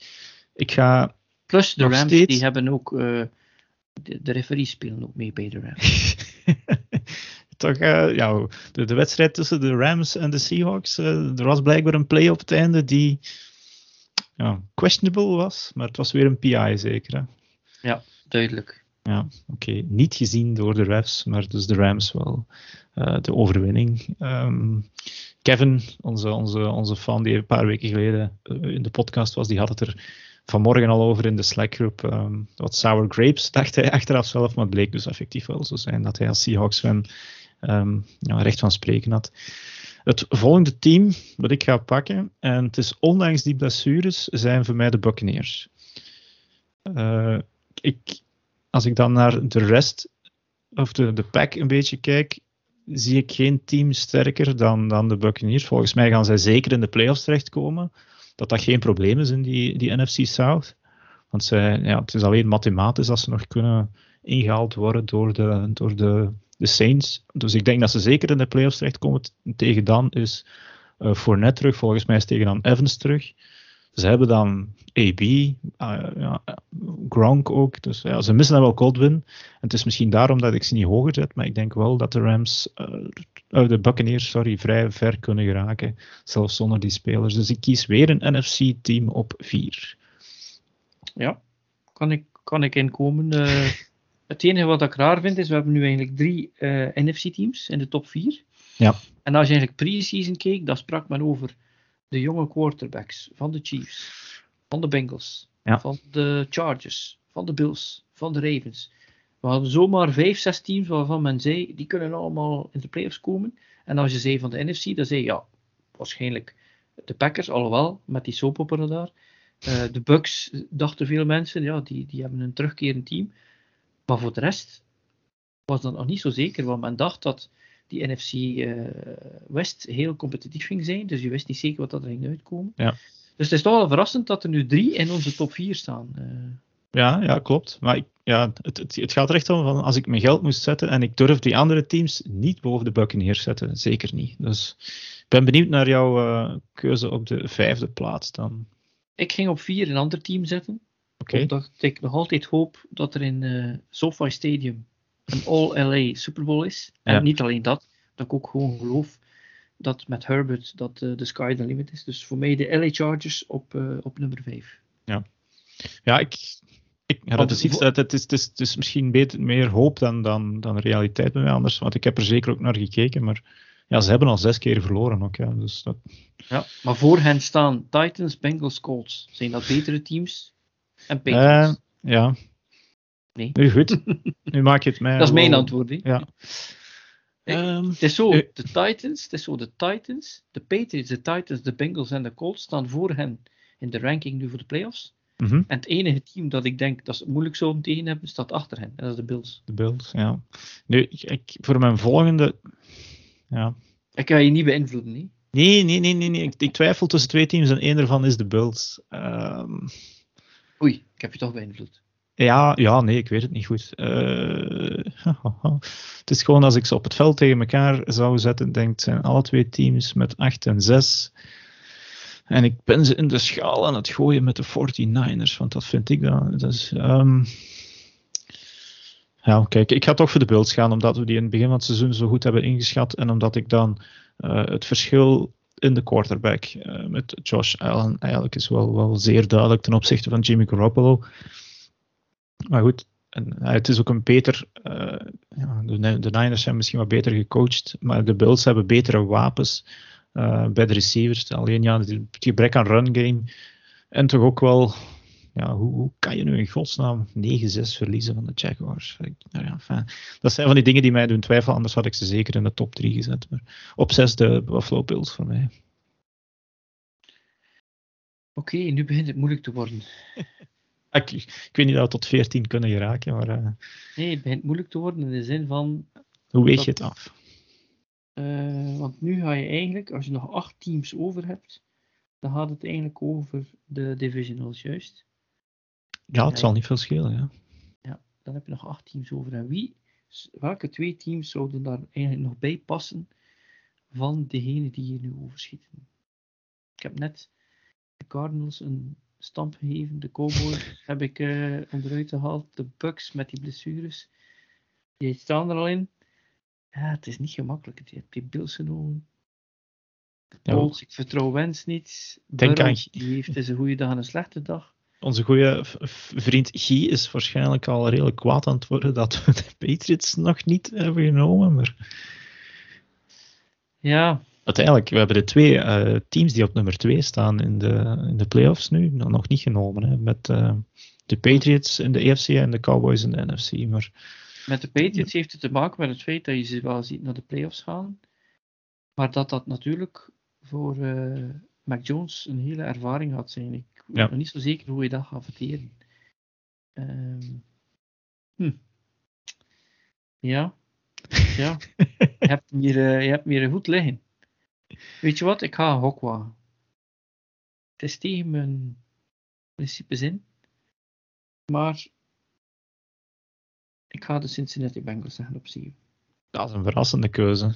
Ik ga Plus de Rams, steeds. die hebben ook, eh, de, de referees spelen ook mee bij de Rams. Toch, eh, ja, de, de wedstrijd tussen de Rams en de Seahawks, eh, er was blijkbaar een play op het einde die ja, questionable was, maar het was weer een PI zeker. Hè? Duidelijk. Ja, oké. Niet gezien door de refs, maar dus de Rams wel eh, de overwinning. Ehm, Kevin, onze, onze, onze fan die een paar weken geleden in de podcast was, die had het er vanmorgen al over in de Slack-groep. ehm, wat sour grapes, dacht hij achteraf zelf, maar het bleek dus effectief wel zo zijn dat hij als Seahawks-fan ja, recht van spreken had. Het volgende team dat ik ga pakken, en het is ondanks die blessures, zijn voor mij de Buccaneers. Eh, ik, als ik dan naar de rest, of de, de pack een beetje kijk, zie ik geen team sterker dan, dan de Buccaneers. Volgens mij gaan zij zeker in de playoffs terechtkomen. Dat dat geen probleem is in die, die NFC South. Want ja, het is alleen mathematisch dat ze nog kunnen ingehaald worden door de, door de, de Saints. Dus ik denk dat ze zeker in de playoffs terechtkomen. Tegen dan is uh, Fournette terug. Volgens mij is tegen dan Evans terug. Ze hebben dan AB, uh, ja, Gronk ook. Dus ja, ze missen dan wel Godwin. En het is misschien daarom dat ik ze niet hoger zet, maar ik denk wel dat de Rams, uh, de Buccaneers, sorry, vrij ver kunnen geraken. Zelfs zonder die spelers. Dus ik kies weer een NFC-team op 4. Ja, kan ik, kan ik inkomen. Het enige wat ik raar vind is, we hebben nu eigenlijk drie uh, NFC-teams in de top 4. Ja. En als je eigenlijk pre-season keek, dan sprak men over de jonge quarterbacks van de Chiefs, van de Bengals, ja. van de Chargers, van de Bills, van de Ravens. We hadden zomaar vijf, zes teams waarvan men zei, die kunnen allemaal in de playoffs komen. En als je zei van de NFC, dan zei je, ja, waarschijnlijk de Packers, alhoewel, met die soapopera daar. Uh, de Bucks, dachten veel mensen, ja, die, die hebben een terugkerend team. Maar voor de rest was dat nog niet zo zeker, want men dacht dat die NFC uh, West heel competitief ging zijn. Dus je wist niet zeker wat dat er ging uitkomen. Ja. Dus het is toch wel verrassend dat er nu drie in onze top 4 staan. Uh, ja, ja, klopt. Maar ik, ja, het, het, het, gaat er echt om van als ik mijn geld moest zetten en ik durf die andere teams niet boven de Buccaneers zetten. Zeker niet. Dus ik ben benieuwd naar jouw uh, keuze op de vijfde plaats dan. Ik ging op vier een ander team zetten. Okay. Omdat ik nog altijd hoop dat er in uh, SoFi Stadium een All-LA Super Bowl is. En Ja. niet alleen dat, dat ik ook gewoon geloof dat met Herbert dat uh, de sky the limit is. Dus voor mij de LA Chargers op, uh, op nummer 5. Ja, ik, ik ja, dat is, iets, dat, het, is, het, is, het is misschien beter, meer hoop dan, dan, dan realiteit bij mij anders. Want ik heb er zeker ook naar gekeken. Maar ja, ze hebben al zes keer verloren ook. Ja, dus dat, Ja. Maar voor hen staan Titans, Bengals, Colts. Zijn dat betere teams? En Patriots? Eh, ja. Nee. Nu goed. Nu maak je het mij. dat is mijn antwoord. Ja. Ik- Ehm, Het is zo, Eh. de Titans, het is zo, de Titans, de Patriots, de Titans, de Bengals en de Colts staan voor hen in de ranking nu voor de playoffs. mhm, En het enige team dat ik denk dat ze het moeilijk zouden tegen hebben, staat achter hen. En dat is de Bills. de Bills, ja. Nu, ik, voor mijn volgende. Ja. Ik ga je niet beïnvloeden, nee. Nee, nee, nee, nee. nee. Ik, ik twijfel tussen twee teams en één ervan is de Bills. Ehm, Oei, ik heb je toch beïnvloed. Ja, ja, nee, ik weet het niet goed. Eh, het is gewoon als ik ze op het veld tegen elkaar zou zetten, denk ik, zijn alle twee teams met 8 en 6. En ik ben ze in de schaal aan het gooien met de 49ers, want dat vind ik dan. Is, ehm, ja, kijk, ik ga toch voor de Bills gaan, omdat we die in het begin van het seizoen zo goed hebben ingeschat. En omdat ik dan eh, het verschil in de quarterback eh, met Josh Allen eigenlijk is wel, wel zeer duidelijk ten opzichte van Jimmy Garoppolo. Maar goed, en, ja, het is ook een beter. eh, ja, de, Niners zijn misschien wat beter gecoacht, maar de Bills hebben betere wapens eh, bij de receivers. Alleen ja, het gebrek aan run game. En toch ook wel. Ja, hoe, hoe kan je nu in godsnaam 9-6 verliezen van de Jaguars? Nou ja, dat zijn van die dingen die mij doen twijfelen, anders had ik ze zeker in de top 3 gezet. Maar op 6 de Buffalo Bills voor mij. Oké, nu begint het moeilijk te worden. Ik, ik weet niet dat we tot 14 kunnen geraken, maar eh, Nee, het begint moeilijk te worden in de zin van... hoe weeg je het af? eh, want nu ga je eigenlijk, als je nog acht teams over hebt, dan gaat het eigenlijk over de divisionals, juist. Ja, het zal niet veel schelen. Ja. Dan heb je nog acht teams over. En wie, welke twee teams zouden daar eigenlijk nog bij passen van degene die hier nu overschieten? Ik heb net de Cardinals een stamp gegeven. De Cowboys heb ik uh, onderuit gehaald. De Bucks met die blessures. Die staan er al in. Ja, het is niet gemakkelijk. Je hebt die Bills genomen. Colts, ik vertrouw Wens niet. Denk aan... Die heeft eens een goede dag en een slechte dag. Onze goede vriend Guy is waarschijnlijk al redelijk kwaad aan het worden dat we de Patriots nog niet hebben genomen. Maar... Ja. Uiteindelijk, we hebben de twee uh, teams die op nummer 2 staan in de, in de playoffs nu nog niet genomen. Hè, met uh, de Patriots in de AFC en de Cowboys in de NFC. Maar... Met de Patriots heeft het te maken met het feit dat je ze wel ziet naar de playoffs gaan. Maar dat dat natuurlijk voor uh, Mac Jones een hele ervaring gaat zijn. Ik ben niet zo zeker hoe je dat gaat verteren. Um, hm. Ja. Ja. je, hebt meer, uh, je hebt meer goed liggen. Weet je wat? Ik ga een hok Het is tegen mijn principes in. Maar ik ga de Cincinnati Bengals zeggen op 7. Dat is een verrassende keuze.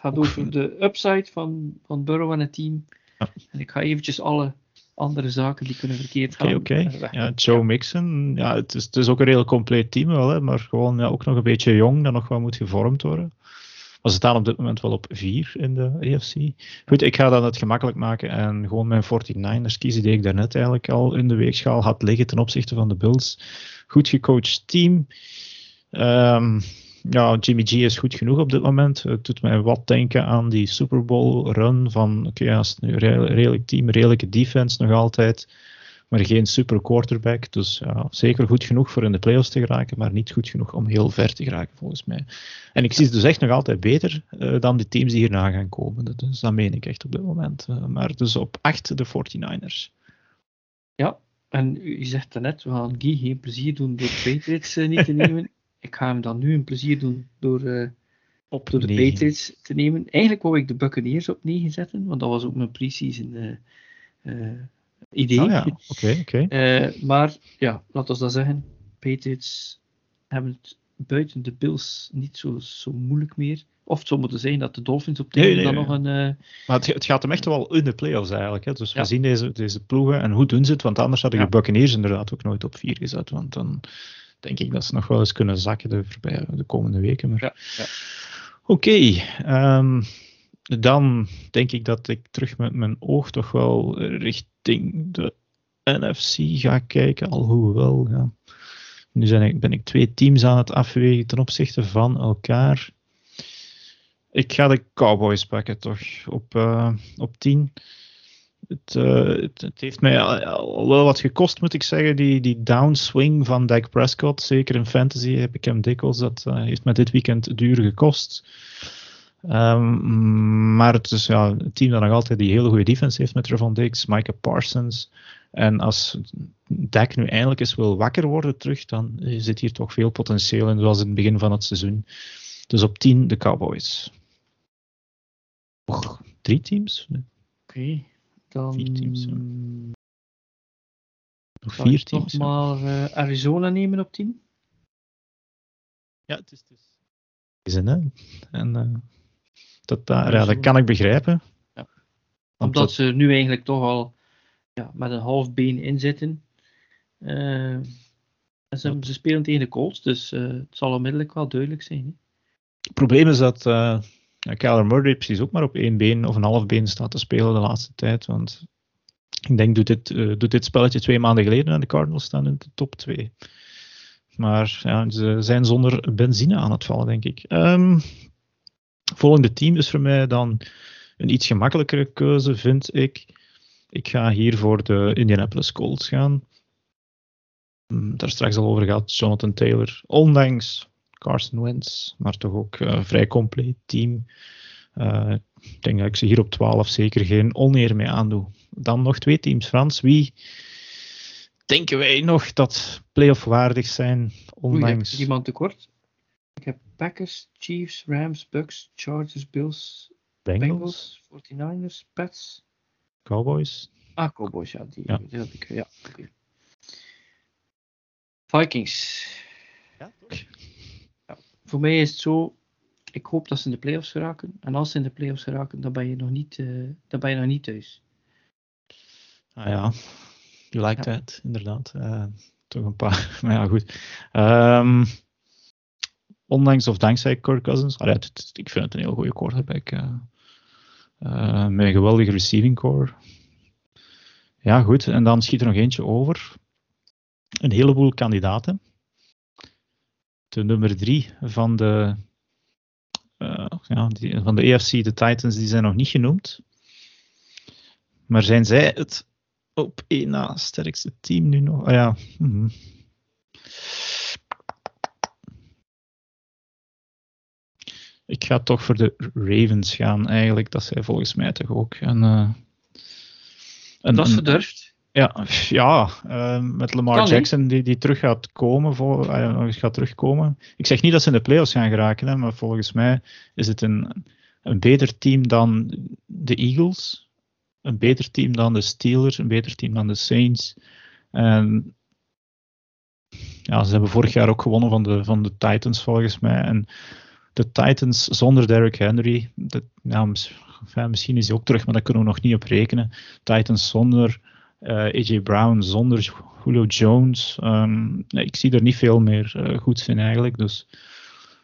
Het gaat over de upside van, van Burrow en het team. En ik ga eventjes alle andere zaken die kunnen verkeerd gaan. Oké, oké. Ja, Joe Mixon, ja, het, is, het is ook een heel compleet team wel, hè, maar gewoon ja, ook nog een beetje jong, dat nog wel moet gevormd worden. Maar ze staan op dit moment wel op 4 in de AFC. Goed, ik ga dan het gemakkelijk maken en gewoon mijn 49ers kiezen, die ik daarnet eigenlijk al in de weegschaal had liggen ten opzichte van de Bills. Goed gecoacht team. Um, ja, Jimmy G is goed genoeg op dit moment. Het doet mij wat denken aan die Super Bowl run van, oké, nu redelijk team, redelijke defense nog altijd, maar geen super quarterback. Dus ja, zeker goed genoeg voor in de playoffs te geraken, maar niet goed genoeg om heel ver te geraken volgens mij. En ik zie ze dus echt nog altijd beter uh, dan de teams die hierna gaan komen. Dus dat meen ik echt op dit moment. Uh, maar dus op 8 de 49ers. Ja, en u zegt daarnet, we gaan Guy geen plezier doen door Patriots uh, niet te nemen ik ga hem dan nu een plezier doen door, uh, op door de Patriots te nemen. Eigenlijk wou ik de Buccaneers op 9 zetten, want dat was ook mijn precies uh, uh, idee. Oh ja, oké, oké. Eh, maar ja, laten we dat zeggen. Patriots hebben het buiten de Bills niet zo, zo moeilijk meer. Of het zou moeten zijn dat de Dolphins op nee, nee, dan nog een. Uh... Maar het, het, gaat hem echt wel in de playoffs eigenlijk. Hè. Dus we zien deze, deze ploegen en hoe doen ze het? Want anders had ik ja. de Buccaneers inderdaad ook nooit op 4 gezet. Want dan denk ik dat ze nog wel eens kunnen zakken de, voorbij, de komende weken. Maar... Ja, ja. Oké, okay, um, dan denk ik dat ik terug met mijn oog toch wel richting de NFC ga kijken, alhoewel, ja. Nu zijn ik, ben ik twee teams aan het afwegen ten opzichte van elkaar. Ik ga de Cowboys pakken, toch, op, uh, op 10. Eh, het, het, heeft mij al wel wat gekost, moet ik zeggen, die, die downswing van Dak Prescott. Zeker in fantasy heb ik hem dikwijls. Dat uh, heeft me dit weekend duur gekost. Um, maar het is ja, een team dat nog altijd die hele goede defense heeft met Trevon Diggs, Micah Parsons. En als Dak nu eindelijk eens wil wakker worden terug, dan zit hier toch veel potentieel in, zoals in het begin van het seizoen. Dus op 10 de Cowboys. Och, drie teams? Oké. Dan vier teams. Nog vier teams. Nog maar uh, Arizona nemen op 10. Ja, het is. Het is. hè? En uh, dat, ja, dat kan ik begrijpen. Ja. Omdat dat... ze nu eigenlijk toch al ja, met een half been inzitten. Uh, en ze, ze, spelen tegen de Colts, dus uh, het zal onmiddellijk wel duidelijk zijn. Hè? Het probleem is dat uh, Kyler Murray precies ook maar op één been of een half been staat te spelen de laatste tijd. Want ik denk, doet dit, uh, doet dit spelletje twee maanden geleden en de Cardinals staan in de top 2. Maar ja, ze zijn zonder benzine aan het vallen, denk ik. Um, volgende team is voor mij dan een iets gemakkelijkere keuze, vind ik. Ik ga hier voor de Indianapolis Colts gaan. Um, daar straks al over gehad, Jonathan Taylor. Ondanks Carson Wentz, maar toch ook een uh, vrij compleet team. Uh, ik denk dat ik ze hier op 12 zeker geen oneer mee aandoe. Dan nog twee teams, Frans. Wie denken wij nog dat playoff waardig zijn? Ondanks... Oei, iemand tekort? Ik heb Packers, Chiefs, Rams, Bucks, Chargers, Bills, Bengals, Bengals 49ers, Pats. Cowboys. Ah, Cowboys, ja. Die, ja. die had ik, ja. Okay. Vikings. Ja, toch? Voor mij is het zo, ik hoop dat ze in de playoffs geraken. En als ze in de playoffs geraken, dan ben je nog niet, uh, dan ben je nog niet thuis. Ah ja, you like that, inderdaad. Uh, toch een paar, maar ja, goed. Um, ondanks of dankzij Kirk Cousins, allee, het, ik vind het een heel goede quarterback. Uh, met een geweldige receiving core. Ja, goed. En dan schiet er nog eentje over. Een heleboel kandidaten. De nummer drie van de, uh, ja, die, van de EFC, de Titans, die zijn nog niet genoemd. Maar zijn zij het op één na sterkste team nu nog? Ah ja. Mm Ik ga toch voor de Ravens gaan, eigenlijk. Dat zij volgens mij toch ook. En, uh, een, dat is verdurfd. Ja, ja uh, met Lamar Jackson die, die terug gaat komen, voor, uh, gaat terugkomen. Ik zeg niet dat ze in de playoffs gaan geraken, hè, maar volgens mij is het een, een beter team dan de Eagles een beter team dan de Steelers, een beter team dan de Saints. En ja, ze hebben vorig jaar ook gewonnen van de, van de Titans volgens mij. En de Titans zonder Derrick Henry, dat, ja, misschien is hij ook terug, maar daar kunnen we nog niet op rekenen. Titans zonder eh, AJ Brown zonder Julio Jones. Ehm, ik zie er niet veel meer eh, goeds in eigenlijk. Dus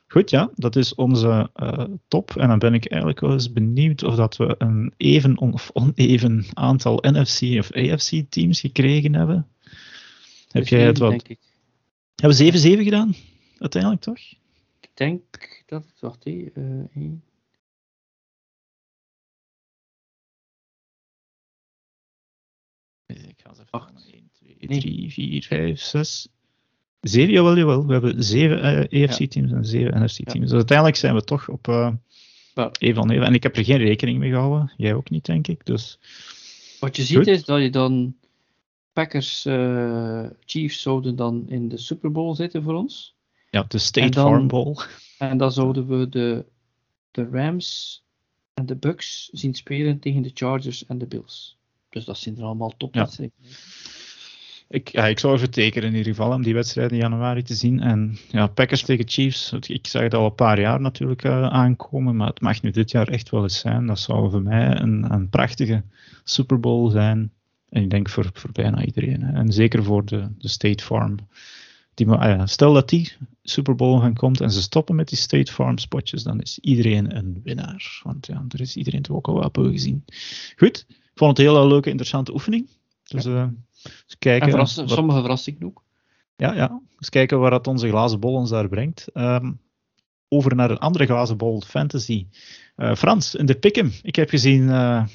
goed, ja, dat is onze eh, top. En dan ben ik eigenlijk wel eens benieuwd of dat we een even of oneven aantal NFC of AFC teams gekregen hebben. Heb jij het wat? Denk ik. Hebben we 7-7 gedaan? Uiteindelijk toch? Ik denk dat het, wacht, 1, Ik ga eens even 1, 2, 3, 4, 5, 6, Zeven, jawel, jawel. We hebben zeven uh, eh, EFC-teams en zeven NFC-teams. Dus uiteindelijk zijn we toch op uh, ja. even even. En ik heb er geen rekening mee gehouden. Jij ook niet, denk ik. Dus, Wat je ziet is dat je dan Packers uh, Chiefs zouden dan in de Super Bowl zitten voor ons. Ja, de State dan, Farm Bowl. En dan zouden we de, de Rams en de Bucks zien spelen tegen de Chargers en de Bills. Dus dat zijn er allemaal topwedstrijden. Ja. Ik, ja, ik zou even tekenen in ieder geval om die wedstrijd in januari te zien. En ja, Packers tegen Chiefs, ik zag het al een paar jaar natuurlijk uh, aankomen, maar het mag nu dit jaar echt wel eens zijn. Dat zou voor mij een, een prachtige Super Bowl zijn. En ik denk voor, voor bijna iedereen. Hè. En zeker voor de, de State Farm. Die, ah stel dat die Super Bowl gaan komt en ze stoppen met die State Farm spotjes, dan is iedereen een winnaar. Want ja, er is iedereen toch ook al wat gezien. Goed, vond het een hele leuke, interessante oefening. Dus ja. uh, eens kijken. En sommige verrast ik ook. Ja, ja. Eens kijken waar dat onze glazen bol ons daar brengt. Um, over naar een andere glazen bol, fantasy. Uh, Frans, in de Pick'em. Ik heb gezien, uh,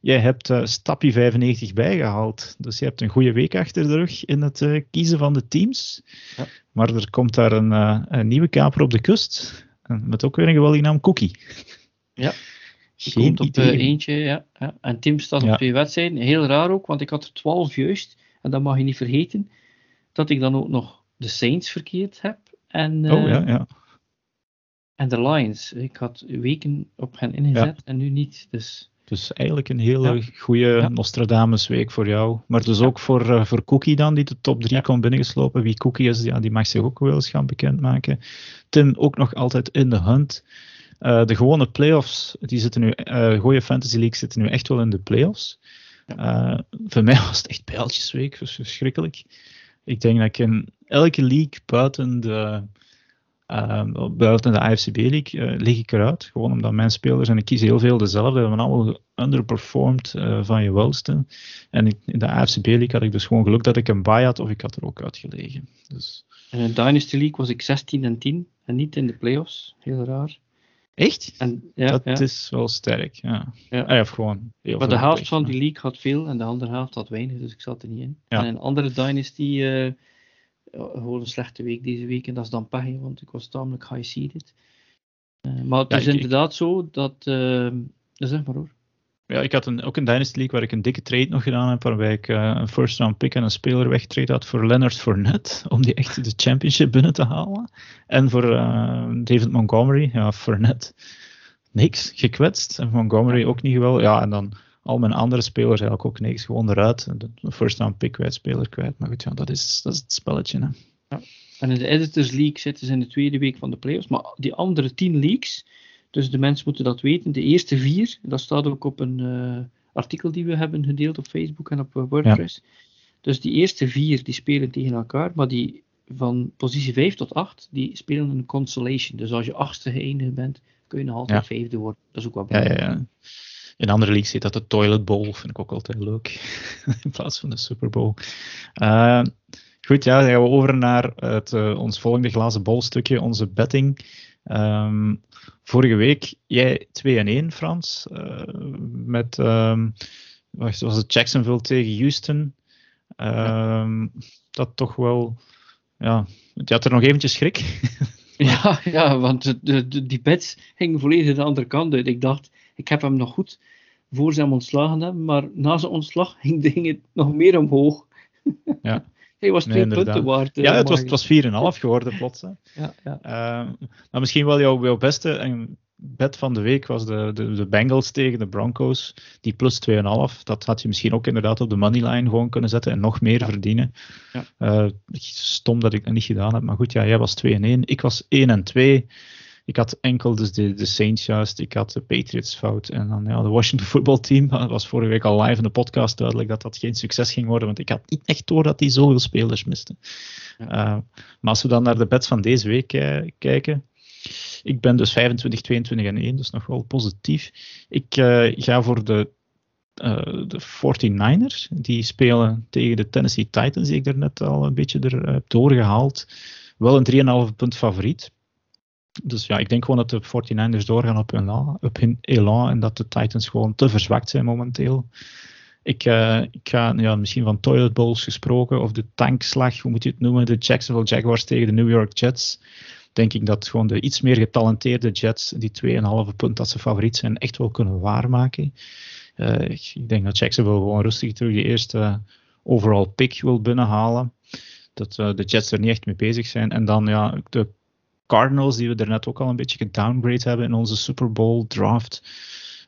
jij hebt uh, Stappie 95 bijgehaald. Dus je hebt een goede week achter de rug in het kiezen van de teams. Ja. Maar er komt daar een, een, nieuwe kaper op de kust. Met ook weer een geweldige naam, Cookie. Ja. Komt op uh, eentje, ja, ja, En Tim staat op twee wedstrijden. Heel raar ook, want ik had er twaalf juist. En dat mag je niet vergeten. Dat ik dan ook nog de Saints verkeerd heb. En, uh, oh ja, ja. En de Lions. Ik had weken op hen ingezet en nu niet. Dus, dus eigenlijk een hele ja. goede Nostradamus-week voor jou. Maar dus ook voor, uh, voor Cookie dan, die de top 3 komt binnengeslopen. Wie Cookie is, ja, die mag zich ook wel eens gaan bekendmaken. Tim ook nog altijd in de hunt. Uh, de gewone playoffs, die zitten nu, uh, goede Fantasy League zitten nu echt wel in de playoffs. Uh, voor mij was het echt pijltjesweek, dus verschrikkelijk. Ik denk dat ik in elke league buiten de, buiten de AFCB League lig ik eruit. Gewoon omdat mijn spelers, en ik kies heel veel dezelfde, hebben allemaal underperformed van je welste. En in de AFCB League had ik dus gewoon geluk dat ik een buy had of ik had er ook uitgelegen. Dus. En in Dynasty League was ik 16 en 10 en niet in de playoffs. Heel raar. Echt? En, ja, dat is wel sterk, ja. ja. Hij heeft gewoon heel maar de helft van die league had veel en de andere helft had weinig, dus ik zat er niet in. En een andere Dynasty uh, gewoon een slechte week deze week en dat is dan pech, want ik was tamelijk high-seeded. Uh, maar het is inderdaad zo dat... Uh, zeg maar hoor. Ja, ik had een, ook een Dynasty League waar ik een dikke trade nog gedaan heb, waarbij ik uh, een first round pick en een speler wegtrade had voor Leonard Fournette, om die echt de championship binnen te halen. En voor uh, David Montgomery, ja, Fournette, niks, gekwetst. En Montgomery ook niet geweldig. Ja, en dan al mijn andere spelers eigenlijk ook niks, gewoon eruit. Een first round pick kwijt, speler kwijt. Maar goed, ja, dat is, dat is het spelletje. Hè. Ja. En in de Editors League zitten ze in de tweede week van de playoffs, maar die andere tien leagues dus de mensen moeten dat weten. De eerste vier, dat staat ook op een, uh, artikel die we hebben gedeeld op Facebook en op WordPress. Dus die eerste vier die spelen tegen elkaar, maar die van positie 5 tot 8, die spelen een consolation. Dus als je achtste geëindigd bent, kun je nog altijd ja. vijfde worden. Dat is ook wel belangrijk. Ja, ja, ja. In andere leagues zit dat de Toilet Bowl, vind ik ook altijd leuk. In plaats van de Super Bowl. Uh, goed, ja, dan gaan we over naar het, uh, ons volgende glazen bolstukje, onze betting. Um, vorige week jij 2 en 1, Frans. Uh, met, um, wacht, was het Jacksonville tegen Houston. Um, dat toch wel, ja, je had er nog eventjes schrik. ja, ja, want de, de, die bets gingen volledig de andere kant uit. Ik dacht, ik heb hem nog goed voor ze hem ontslagen hebben, maar na zijn ontslag ging, ging het nog meer omhoog. Ja. Hij was twee punten waard. Ja, het was, het was 4,5 geworden plots. Hè. Ja, ja. Uh, maar misschien wel jouw, jouw beste en bet van de week was de, de, de Bengals tegen de Broncos. Die plus 2,5. Dat had je misschien ook inderdaad op de moneyline gewoon kunnen zetten en nog meer verdienen. Ja. Uh, stom dat ik dat niet gedaan heb. Maar goed, ja, jij was 2 en 1. Ik was 1 en 2. Ik had enkel dus de, de Saints juist, ik had de Patriots fout en dan ja, de Washington voetbalteam. Dat was vorige week al live in de podcast duidelijk dat dat geen succes ging worden, want ik had niet echt door dat die zoveel spelers misten. Ja. Uh, maar als we dan naar de bets van deze week uh, kijken, ik ben dus 25, 22 en 1, dus nog wel positief. Ik uh, ga voor de, de 49ers, die spelen tegen de Tennessee Titans, die ik er net al een beetje er heb doorgehaald. Wel een 3,5 punt favoriet. Dus ja, ik denk gewoon dat de 49ers doorgaan op hun, op hun elan en dat de Titans gewoon te verzwakt zijn momenteel. Ik, uh, ik ga ja, misschien van toilet bowls gesproken, of de tankslag, hoe moet je het noemen, de Jacksonville Jaguars tegen de New York Jets. Denk ik dat gewoon de iets meer getalenteerde Jets, die 2,5 punt dat ze favoriet zijn, echt wel kunnen waarmaken. Uh, ik, ik, denk dat Jacksonville gewoon rustig terug de eerste overall pick wil binnenhalen. Dat de Jets er niet echt mee bezig zijn. En dan ja, de Cardinals, die we net ook al een beetje gedowngrade hebben in onze Super Bowl draft,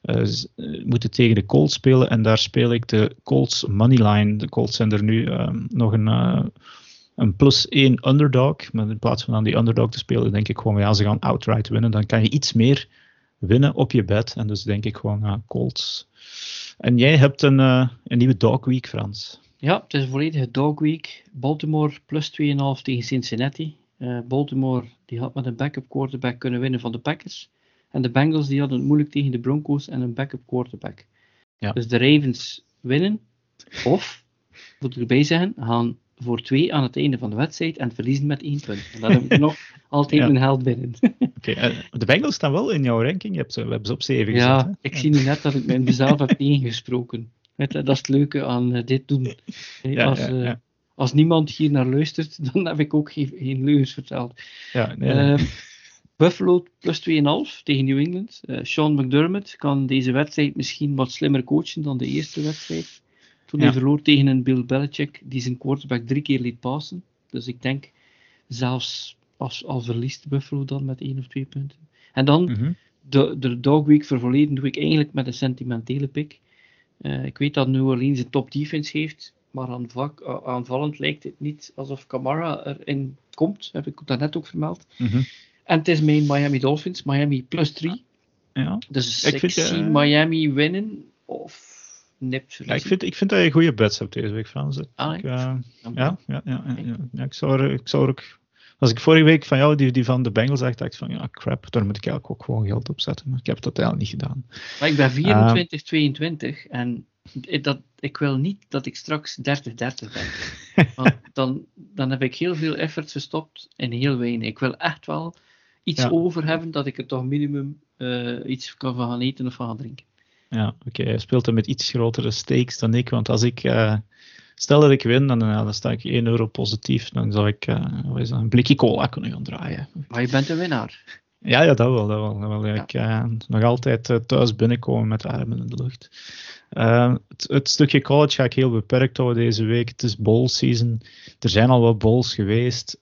uh, moeten tegen de Colts spelen. En daar speel ik de Colts moneyline. De Colts zijn er nu uh, nog een, uh, een plus 1 underdog. Maar in plaats van aan die underdog te spelen, denk ik gewoon, ja, ze gaan outright winnen. Dan kan je iets meer winnen op je bed. En dus denk ik gewoon, uh, Colts. En jij hebt een, een nieuwe dog week, Frans. Ja, het is een volledige dog week. Baltimore plus 2,5 tegen Cincinnati. Uh, Baltimore die had met een backup quarterback kunnen winnen van de Packers. En de Bengals die hadden het moeilijk tegen de Broncos en een backup quarterback. Ja. Dus de Ravens winnen. Of, moet ik erbij zeggen, gaan voor twee aan het einde van de wedstrijd en verliezen met één punt. En dan heb ik nog altijd ja. een held binnen. okay, uh, de Bengals staan wel in jouw ranking. Je hebt ze, we hebben ze op 7 gezet. Ja, ik zie nu net dat ik met mezelf heb ingesproken. Dat is het leuke aan uh, dit doen. Ja, als, ja, ja als niemand hier naar luistert, dan heb ik ook geen, geen leugens verteld. Ja, nee, nee. Uh, Buffalo plus 2,5 tegen New England. Uh, Sean McDermott kan deze wedstrijd misschien wat slimmer coachen dan de eerste wedstrijd. Toen ja. hij verloor tegen een Bill Belichick die zijn quarterback drie keer liet passen. Dus ik denk zelfs als, al verliest Buffalo dan met één of twee punten. En dan mm -hmm. de, de dog week vervolgen doe ik eigenlijk met een sentimentele pick. Uh, ik weet dat New Orleans een top defense heeft. Maar aanvallend lijkt het niet alsof Camara erin komt. Heb ik dat net ook vermeld. Mm -hmm. En het is mijn Miami Dolphins, Miami plus 3. Ja. Dus ik, vind, zie uh, Miami winnen of nipt ja, ik, vind, ik vind dat je goede bets hebt deze week, Frans. Ah, ik, uh, ja, ja, ja, ja, ja, ja, ik, zou er, ik zou er ook... Als ik vorige week van jou die, die van de Bengals zag, dacht ik van ja, crap, daar moet ik eigenlijk ook gewoon geld op zetten. Maar ik heb dat eigenlijk niet gedaan. Maar ik ben 24, uh, 22 en dat, ik wil niet dat ik straks 30-30 ben. Want dan, dan heb ik heel veel effort gestopt en heel weinig. Ik wil echt wel iets ja. over hebben dat ik er toch minimum uh, iets kan van gaan eten of van gaan drinken. Ja, oké. Okay. Je speelt er met iets grotere stakes dan ik. Want als ik. Uh, stel dat ik win, dan, uh, dan sta ik 1 euro positief. Dan zou ik wat is dat, een blikje cola kunnen gaan draaien. Maar je bent de winnaar. Ja, ja dat wel. Dat wel, dat wel. Ja. Ik nog altijd thuis binnenkomen met armen in de lucht. Uh, het, het, stukje college ga ik heel beperkt houden deze week. Het is bowl season. Er zijn al wat bowls geweest.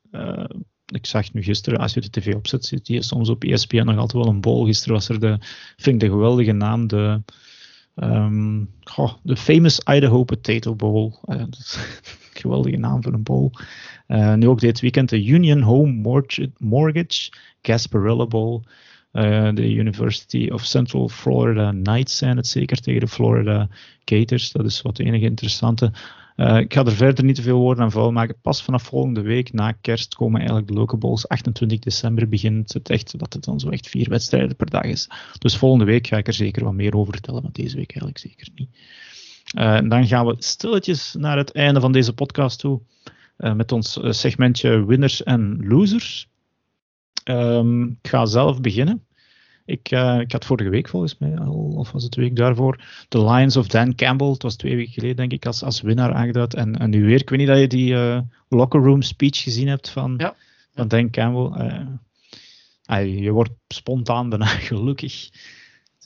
Ik zag nu gisteren, als je de tv opzet, zit hier soms op ESPN nog altijd wel een bowl. Gisteren was er de, vind ik de geweldige naam, de, um, goh, de Famous Idaho Potato Bowl. Geweldige naam voor een bowl. Uh, nu ook dit weekend de Union Home Mortgage, Gasparilla Bowl. Uh, de University of Central Florida Knights zijn het zeker tegen de Florida Gators. Dat is wat enige interessante. Uh, ik ga er verder niet te veel woorden aan vuil maken. Pas vanaf volgende week, na kerst, komen eigenlijk de local balls. 28 december begint het echt, dat het dan zo echt vier wedstrijden per dag is. Dus volgende week ga ik er zeker wat meer over vertellen, maar deze week eigenlijk zeker niet. Uh, dan gaan we stilletjes naar het einde van deze podcast toe. Uh, met ons segmentje winners en losers. Um, ik ga zelf beginnen. Ik, uh, ik had vorige week volgens mij al, of was het de week daarvoor, The Lions of Dan Campbell. Het was twee weken geleden, denk ik, als, als winnaar aangeduid. En, en nu weer, ik weet niet dat je die uh, locker room speech gezien hebt van, ja. van Dan Campbell. Uh, je wordt spontaan daarna gelukkig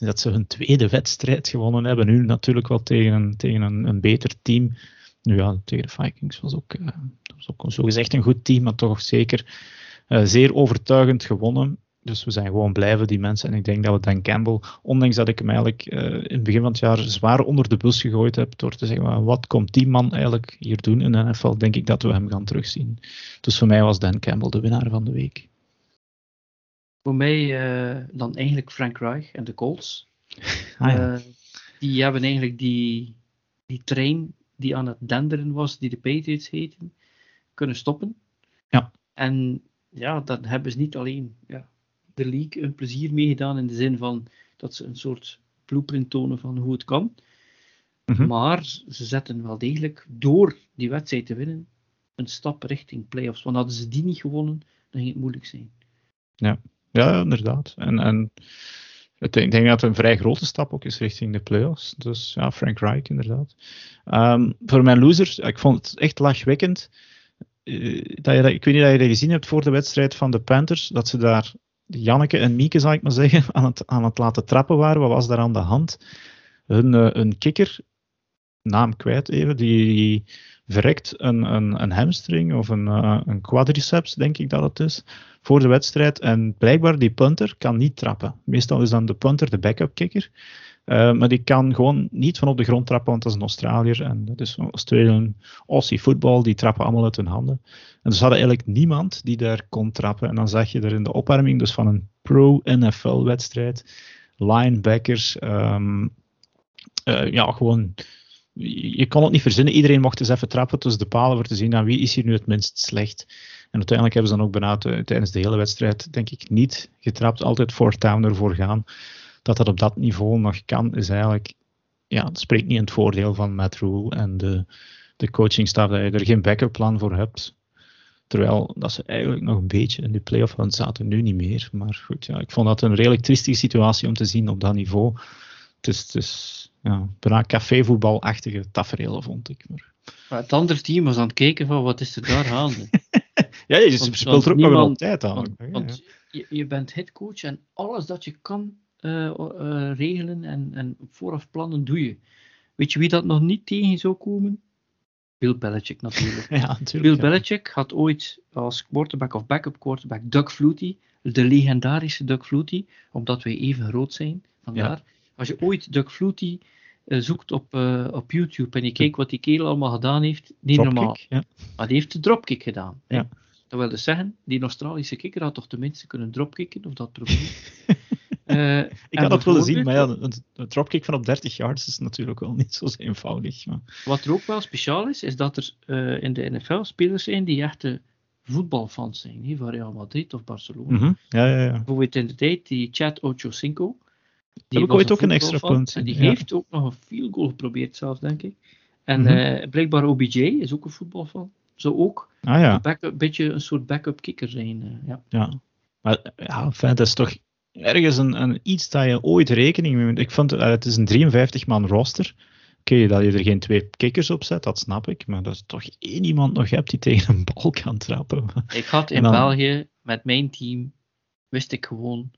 dat ze hun tweede wedstrijd gewonnen hebben. Nu natuurlijk wel tegen een, tegen een, een beter team. Nu ja, tegen de Vikings was ook, uh, was ook zo een goed team, maar toch zeker uh, zeer overtuigend gewonnen. Dus we zijn gewoon blijven, die mensen. En ik denk dat we Dan Campbell, ondanks dat ik hem eigenlijk uh, in het begin van het jaar zwaar onder de bus gegooid heb, door te zeggen, wat komt die man eigenlijk hier doen in de NFL, denk ik dat we hem gaan terugzien. Dus voor mij was Dan Campbell de winnaar van de week. Voor mij uh, dan eigenlijk Frank Reich en de Colts. Ah, ja. uh, die hebben eigenlijk die, die trein die aan het denderen was, die de Patriots heten, kunnen stoppen. Ja. En ja, dat hebben ze niet alleen ja, de league een plezier meegedaan in de zin van dat ze een soort blueprint tonen van hoe het kan. Mhm. Maar ze zetten wel degelijk door die wedstrijd te winnen een stap richting playoffs. Want hadden ze die niet gewonnen, dan ging het moeilijk zijn. Ja, ja inderdaad. En, en ik denk dat het een vrij grote stap ook is richting de playoffs. Dus ja, Frank Reich inderdaad. Um, voor mijn losers, ik vond het echt lachwekkend. Uh, dat je dat, ik weet niet of je dat gezien hebt voor de wedstrijd van de Panthers, dat ze daar Janneke en Mieke, zal ik maar zeggen, aan het, aan het laten trappen waren. Wat was daar aan de hand? Hun, uh, een kikker, naam kwijt even, die verrekt een, een, een, hamstring of een, uh, een quadriceps, denk ik dat het is, voor de wedstrijd. En blijkbaar, die punter kan niet trappen. Meestal is dan de punter de backup kikker. Uh, maar die kan gewoon niet van op de grond trappen, want dat is een Australiër. En dat is Australian Aussie football, die trappen allemaal uit hun handen. En dus hadden eigenlijk niemand die daar kon trappen. En dan zag je er in de opwarming dus van een pro-NFL-wedstrijd, linebackers, um, uh, ja, gewoon je kon het niet verzinnen. Iedereen mocht eens even trappen tussen de palen voor te zien aan wie is hier nu het minst slecht. En uiteindelijk hebben ze dan ook bijna tijdens de hele wedstrijd, denk ik, niet getrapt. Altijd voor town ervoor gaan. Dat dat op dat niveau nog kan, is eigenlijk, ja, het spreekt niet in het voordeel van Matt Rule en de, de coachingstaf dat je er geen backup plan voor hebt. Terwijl dat ze eigenlijk nog een beetje in de playoff hunt zaten, nu niet meer. Maar goed, ja, ik vond dat een redelijk triestige situatie om te zien op dat niveau. Het is ja, bijna cafévoetbalachtige tafereelen, vond ik. Maar... maar het andere team was aan het kijken van wat is er daar gaande. ja, je want, speelt er ook nog wel tijd aan. Want, ja, want je, je, bent headcoach en alles dat je kan uh, uh, regelen en, en vooraf plannen, doe je. Weet je wie dat nog niet tegen zou komen? Bill Belichick natuurlijk. ja, natuurlijk Bill ja. Belichick had ooit als quarterback of backup quarterback Doug Flutie, de legendarische Doug Flutie, omdat wij even groot zijn, vandaar. Ja. Als je ooit Doug Flutie uh, zoekt op, uh, op YouTube en je kijkt wat die kerel allemaal gedaan heeft, niet dropkick, normaal. Ja. Maar die heeft de dropkick gedaan. Ja. Dat wil dus zeggen, die Australische kikker had toch tenminste kunnen dropkicken, of dat probeert. uh, ik had dat willen zien, maar ja, een, een dropkick van op 30 yards is natuurlijk wel niet zo eenvoudig. Maar... Wat er ook wel speciaal is, is dat er uh, in de NFL spelers zijn die echte voetbalfans zijn, niet van Real Madrid of Barcelona. Mm -hmm. ja, ja, ja. Bijvoorbeeld in de tijd, die Chad Ochocinco, die heb ik ooit ook een extra punt. En die ja. heeft ook nog een field goal geprobeerd zelf, denk ik. En mm -hmm. uh, blijkbaar OBJ is ook een voetbalfan. Zou ook ah, ja. een beetje een soort backup kicker zijn. Uh, ja. ja, maar ja, dat is toch ergens een, een, iets dat je ooit rekening mee moet. Ik vond uh, het is een 53-man roster. Oké, okay, dat je er geen twee kikkers op zet, dat snap ik. Maar dat is toch één iemand nog hebt die tegen een bal kan trappen. Ik had in dan... België met mijn team, wist ik gewoon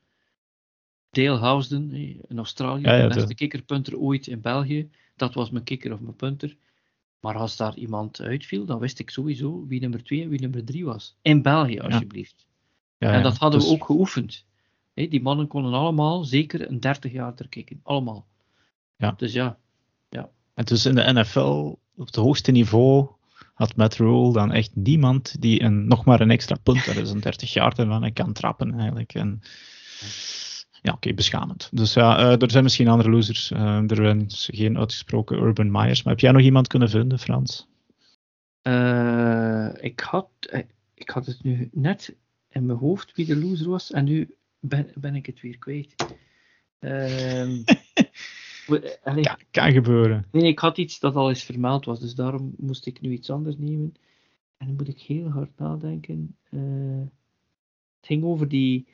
Dale Housden in Australië, ja, ja, de beste kikkerpunter ooit in België. Dat was mijn kikker of mijn punter. Maar als daar iemand uitviel, dan wist ik sowieso wie nummer 2 en wie nummer 3 was. In België, alsjeblieft. Ja. en dat hadden dus... we ook geoefend. He, die mannen konden allemaal zeker een 30 jaar er kicken. Allemaal. Ja. Dus ja. ja. En dus in de NFL, op het hoogste niveau, had Matt Rule dan echt niemand die een, nog maar een extra punt, dat is een 30 jaar en dan kan trappen eigenlijk. En ja, oké, beschamend. Dus ja, uh, er zijn misschien andere losers. Uh, er is geen uitgesproken Urban Myers. Maar heb jij nog iemand kunnen vinden, Frans? Uh, ik, had, ik had het nu net in mijn hoofd wie de loser was. En nu ben, ben ik het weer kwijt. Ehm, kan, kan, gebeuren. Nee, ik had iets dat al eens vermeld was. Dus daarom moest ik nu iets anders nemen. En dan moet ik heel hard nadenken. het ging over die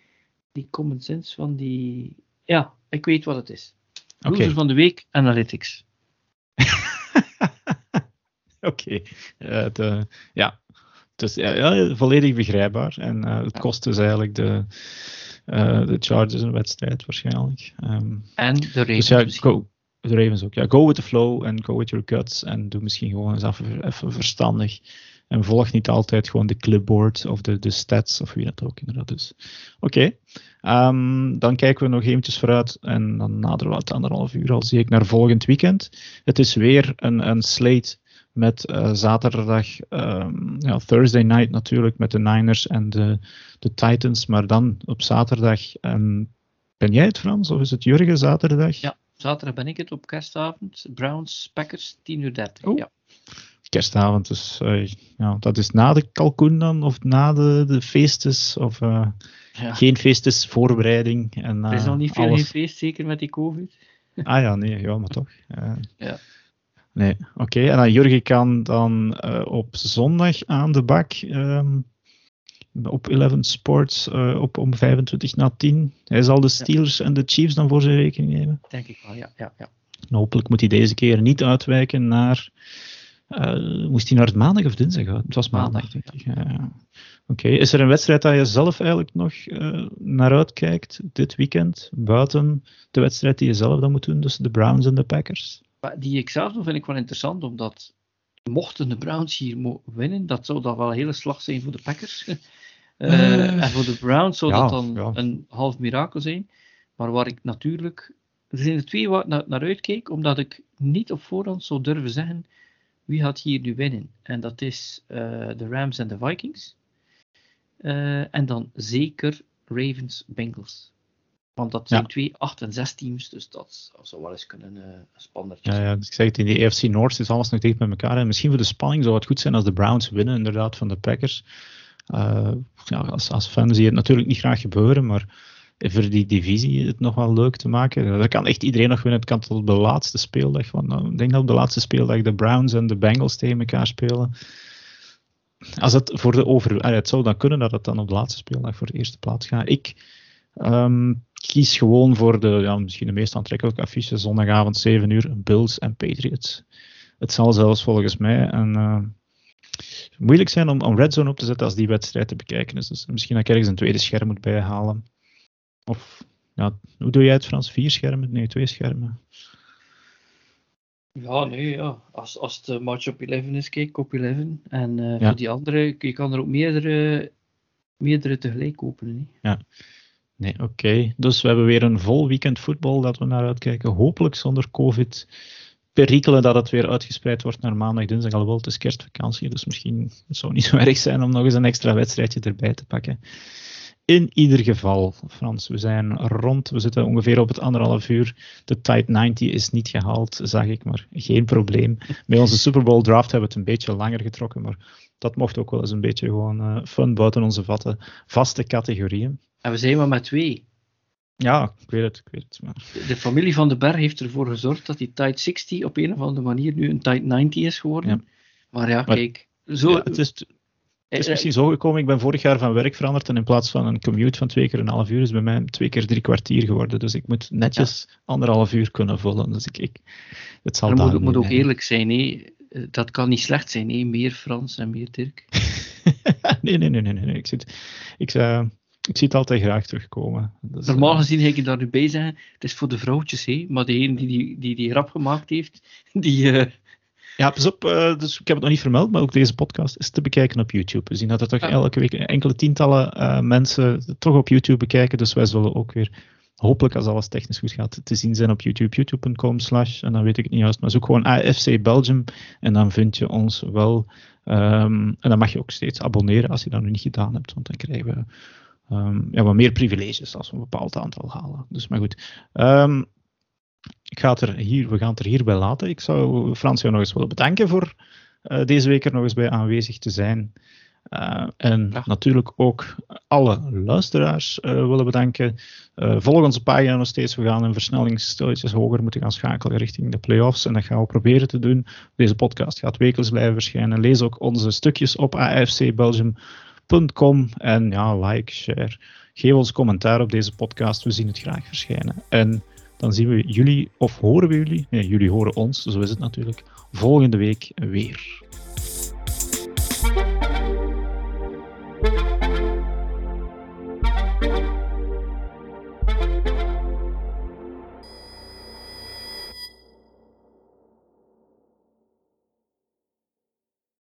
die common sense van die. Ja, ik weet wat het is. Loser van de week, Analytics. Oké. Okay. ja, het is ja, volledig begrijpbaar. En uh, het kost dus eigenlijk de, uh, de Chargers een wedstrijd waarschijnlijk. Um, en de Ravens. Dus ja, go, de Ravens ook. Ja, go with the flow en go with your guts. En doe misschien gewoon eens even, even verstandig. En volg niet altijd gewoon de clipboard of de, de stats of wie dat ook inderdaad is. Oké, ehm, dan kijken we nog eventjes vooruit en dan naderen we het anderhalf uur al zie ik naar volgend weekend. Het is weer een, een slate met uh, zaterdag, um, ja, Thursday night natuurlijk met de Niners en de, de Titans, maar dan op zaterdag. En ben jij het Frans of is het Jurgen zaterdag? Ja, zaterdag ben ik het op kerstavond. Browns, Packers, 10 uur 30. Ja kerstavond. Dus uh, ja, dat is na de kalkoen dan, of na de, de feestes, of uh, ja. geen feestes, voorbereiding. En, er is nog niet veel alles... feest, zeker met die COVID. ah ja, nee, ja, maar toch. Uh, ja. Nee, oké. Okay. En dan Jurgen kan dan op zondag aan de bak. Um, op 11 Sports op om 25 na 10. Hij zal de Steelers ja. en de Chiefs dan voor zijn rekening nemen. Denk ik wel, ja. ja, ja. En hopelijk moet hij deze keer niet uitwijken naar uh, moest hij naar het maandag of dinsdag gaan? Het was maandag, denk ik. Ja. Oké, is er een wedstrijd dat je zelf eigenlijk nog uh, naar uitkijkt dit weekend, buiten de wedstrijd die je zelf dan moet doen tussen de Browns en de Packers? Die ik zelf doe vind ik wel interessant, omdat mochten de Browns hier winnen, dat zou dan wel een hele slag zijn voor de Packers. uh, en voor de Browns zou dat dan een half mirakel zijn. Maar waar ik natuurlijk, er zijn er twee waar ik naar, naar uitkijk, omdat ik niet op voorhand zou durven zeggen wie gaat hier nu winnen? En dat is uh, de Rams en de Vikings. Uh, en dan zeker Ravens Bengals. Want dat zijn ja. twee 8 en 6 teams, dus dat zou wel eens kunnen uh, zijn. Ja, ja, dus ik zeg het, in die AFC North is alles nog dicht met elkaar. En misschien voor de spanning zou het goed zijn als de Browns winnen, inderdaad, van de Packers. Uh, ja, als, als fan zie je het natuurlijk niet graag gebeuren, maar voor die divisie het nog wel leuk te maken. Dat kan echt iedereen nog winnen. Het kan tot de laatste speeldag. Want nou, ik denk dat op de laatste speeldag de Browns en de Bengals tegen elkaar spelen. Als het voor de over. Het zou dan kunnen dat het dan op de laatste speeldag voor de eerste plaats gaat. Ik um, kies gewoon voor de ja, misschien de meest aantrekkelijke affiche. Zondagavond 7 uur. Bills en Patriots. Het zal zelfs volgens mij een. Uh, moeilijk zijn om, om Red Zone op te zetten als die wedstrijd te bekijken. Dus misschien dat ik ergens een tweede scherm moet bijhalen. Of ja, hoe doe jij het Frans? Vier schermen? Nee, twee schermen. Ja, nee, ja. Als, als de match op 11 is, kijk op 11. En uh, ja. voor die andere, je kan er ook meerdere, meerdere tegelijk openen. Hè? Ja. Nee, oké. Okay. Dus we hebben weer een vol weekend voetbal dat we naar uitkijken. Hopelijk zonder COVID perikelen dat het weer uitgespreid wordt naar maandag, dinsdag. Alhoewel, het is kerstvakantie, dus misschien het zou niet zo erg zijn om nog eens een extra wedstrijdje erbij te pakken. In ieder geval, Frans, we zijn rond. We zitten ongeveer op het anderhalf uur. De Tide 90 is niet gehaald, zag ik, maar geen probleem. Bij onze Super Bowl draft hebben we het een beetje langer getrokken, maar dat mocht ook wel eens een beetje gewoon uh, fun buiten onze vatten. Vaste categorieën. En we zijn maar met twee. Ja, ik weet het. Ik weet het maar. De, familie van de Berg heeft ervoor gezorgd dat die Tide 60 op een of andere manier nu een Tide 90 is geworden. Ja. Maar ja, kijk. Zo, ja, het is het is misschien zo gekomen, ik ben vorig jaar van werk veranderd en in plaats van een commute van twee keer een half uur is bij mij twee keer drie kwartier geworden. Dus ik moet netjes anderhalf uur kunnen vullen. Dus ik, ik, het zal maar moet, moet ook eerlijk zijn, hé. dat kan niet slecht zijn, hé. meer Frans en meer Dirk. nee, nee, nee, nee, nee. Ik, zit, ik, uh, ik zie het altijd graag terugkomen. Dus, Normaal gezien ga ik daar nu bij zeggen, het is voor de vrouwtjes, hé. maar degene die die, die die grap gemaakt heeft, die... Uh, ja, pas op, uh, dus ik heb het nog niet vermeld, maar ook deze podcast is te bekijken op YouTube. We zien dat er toch elke week enkele tientallen uh, mensen toch op YouTube bekijken. Dus wij zullen ook weer, hopelijk als alles technisch goed gaat, te zien zijn op YouTube. YouTube.com slash, en dan weet ik het niet juist, maar zoek gewoon AFC Belgium en dan vind je ons wel. Um, en dan mag je ook steeds abonneren als je dat nog niet gedaan hebt, want dan krijgen we um, ja, wat meer privileges als we een bepaald aantal halen. Dus maar goed. Um, ik ga het er hier, we gaan het er hierbij laten. Ik zou Frans jou nog eens willen bedanken voor uh, deze week er nog eens bij aanwezig te zijn. Uh, en ja. natuurlijk ook alle luisteraars uh, willen bedanken. Volg onze pagina nog steeds. We gaan een versnelling stilletjes hoger moeten gaan schakelen richting de playoffs. En dat gaan we proberen te doen. Deze podcast gaat wekelijks blijven verschijnen. Lees ook onze stukjes op afcbelgium.com. En ja, like, share. Geef ons commentaar op deze podcast. We zien het graag verschijnen. En dan zien we jullie, of horen we jullie? Nee, jullie horen ons, zo is het natuurlijk. Volgende week weer.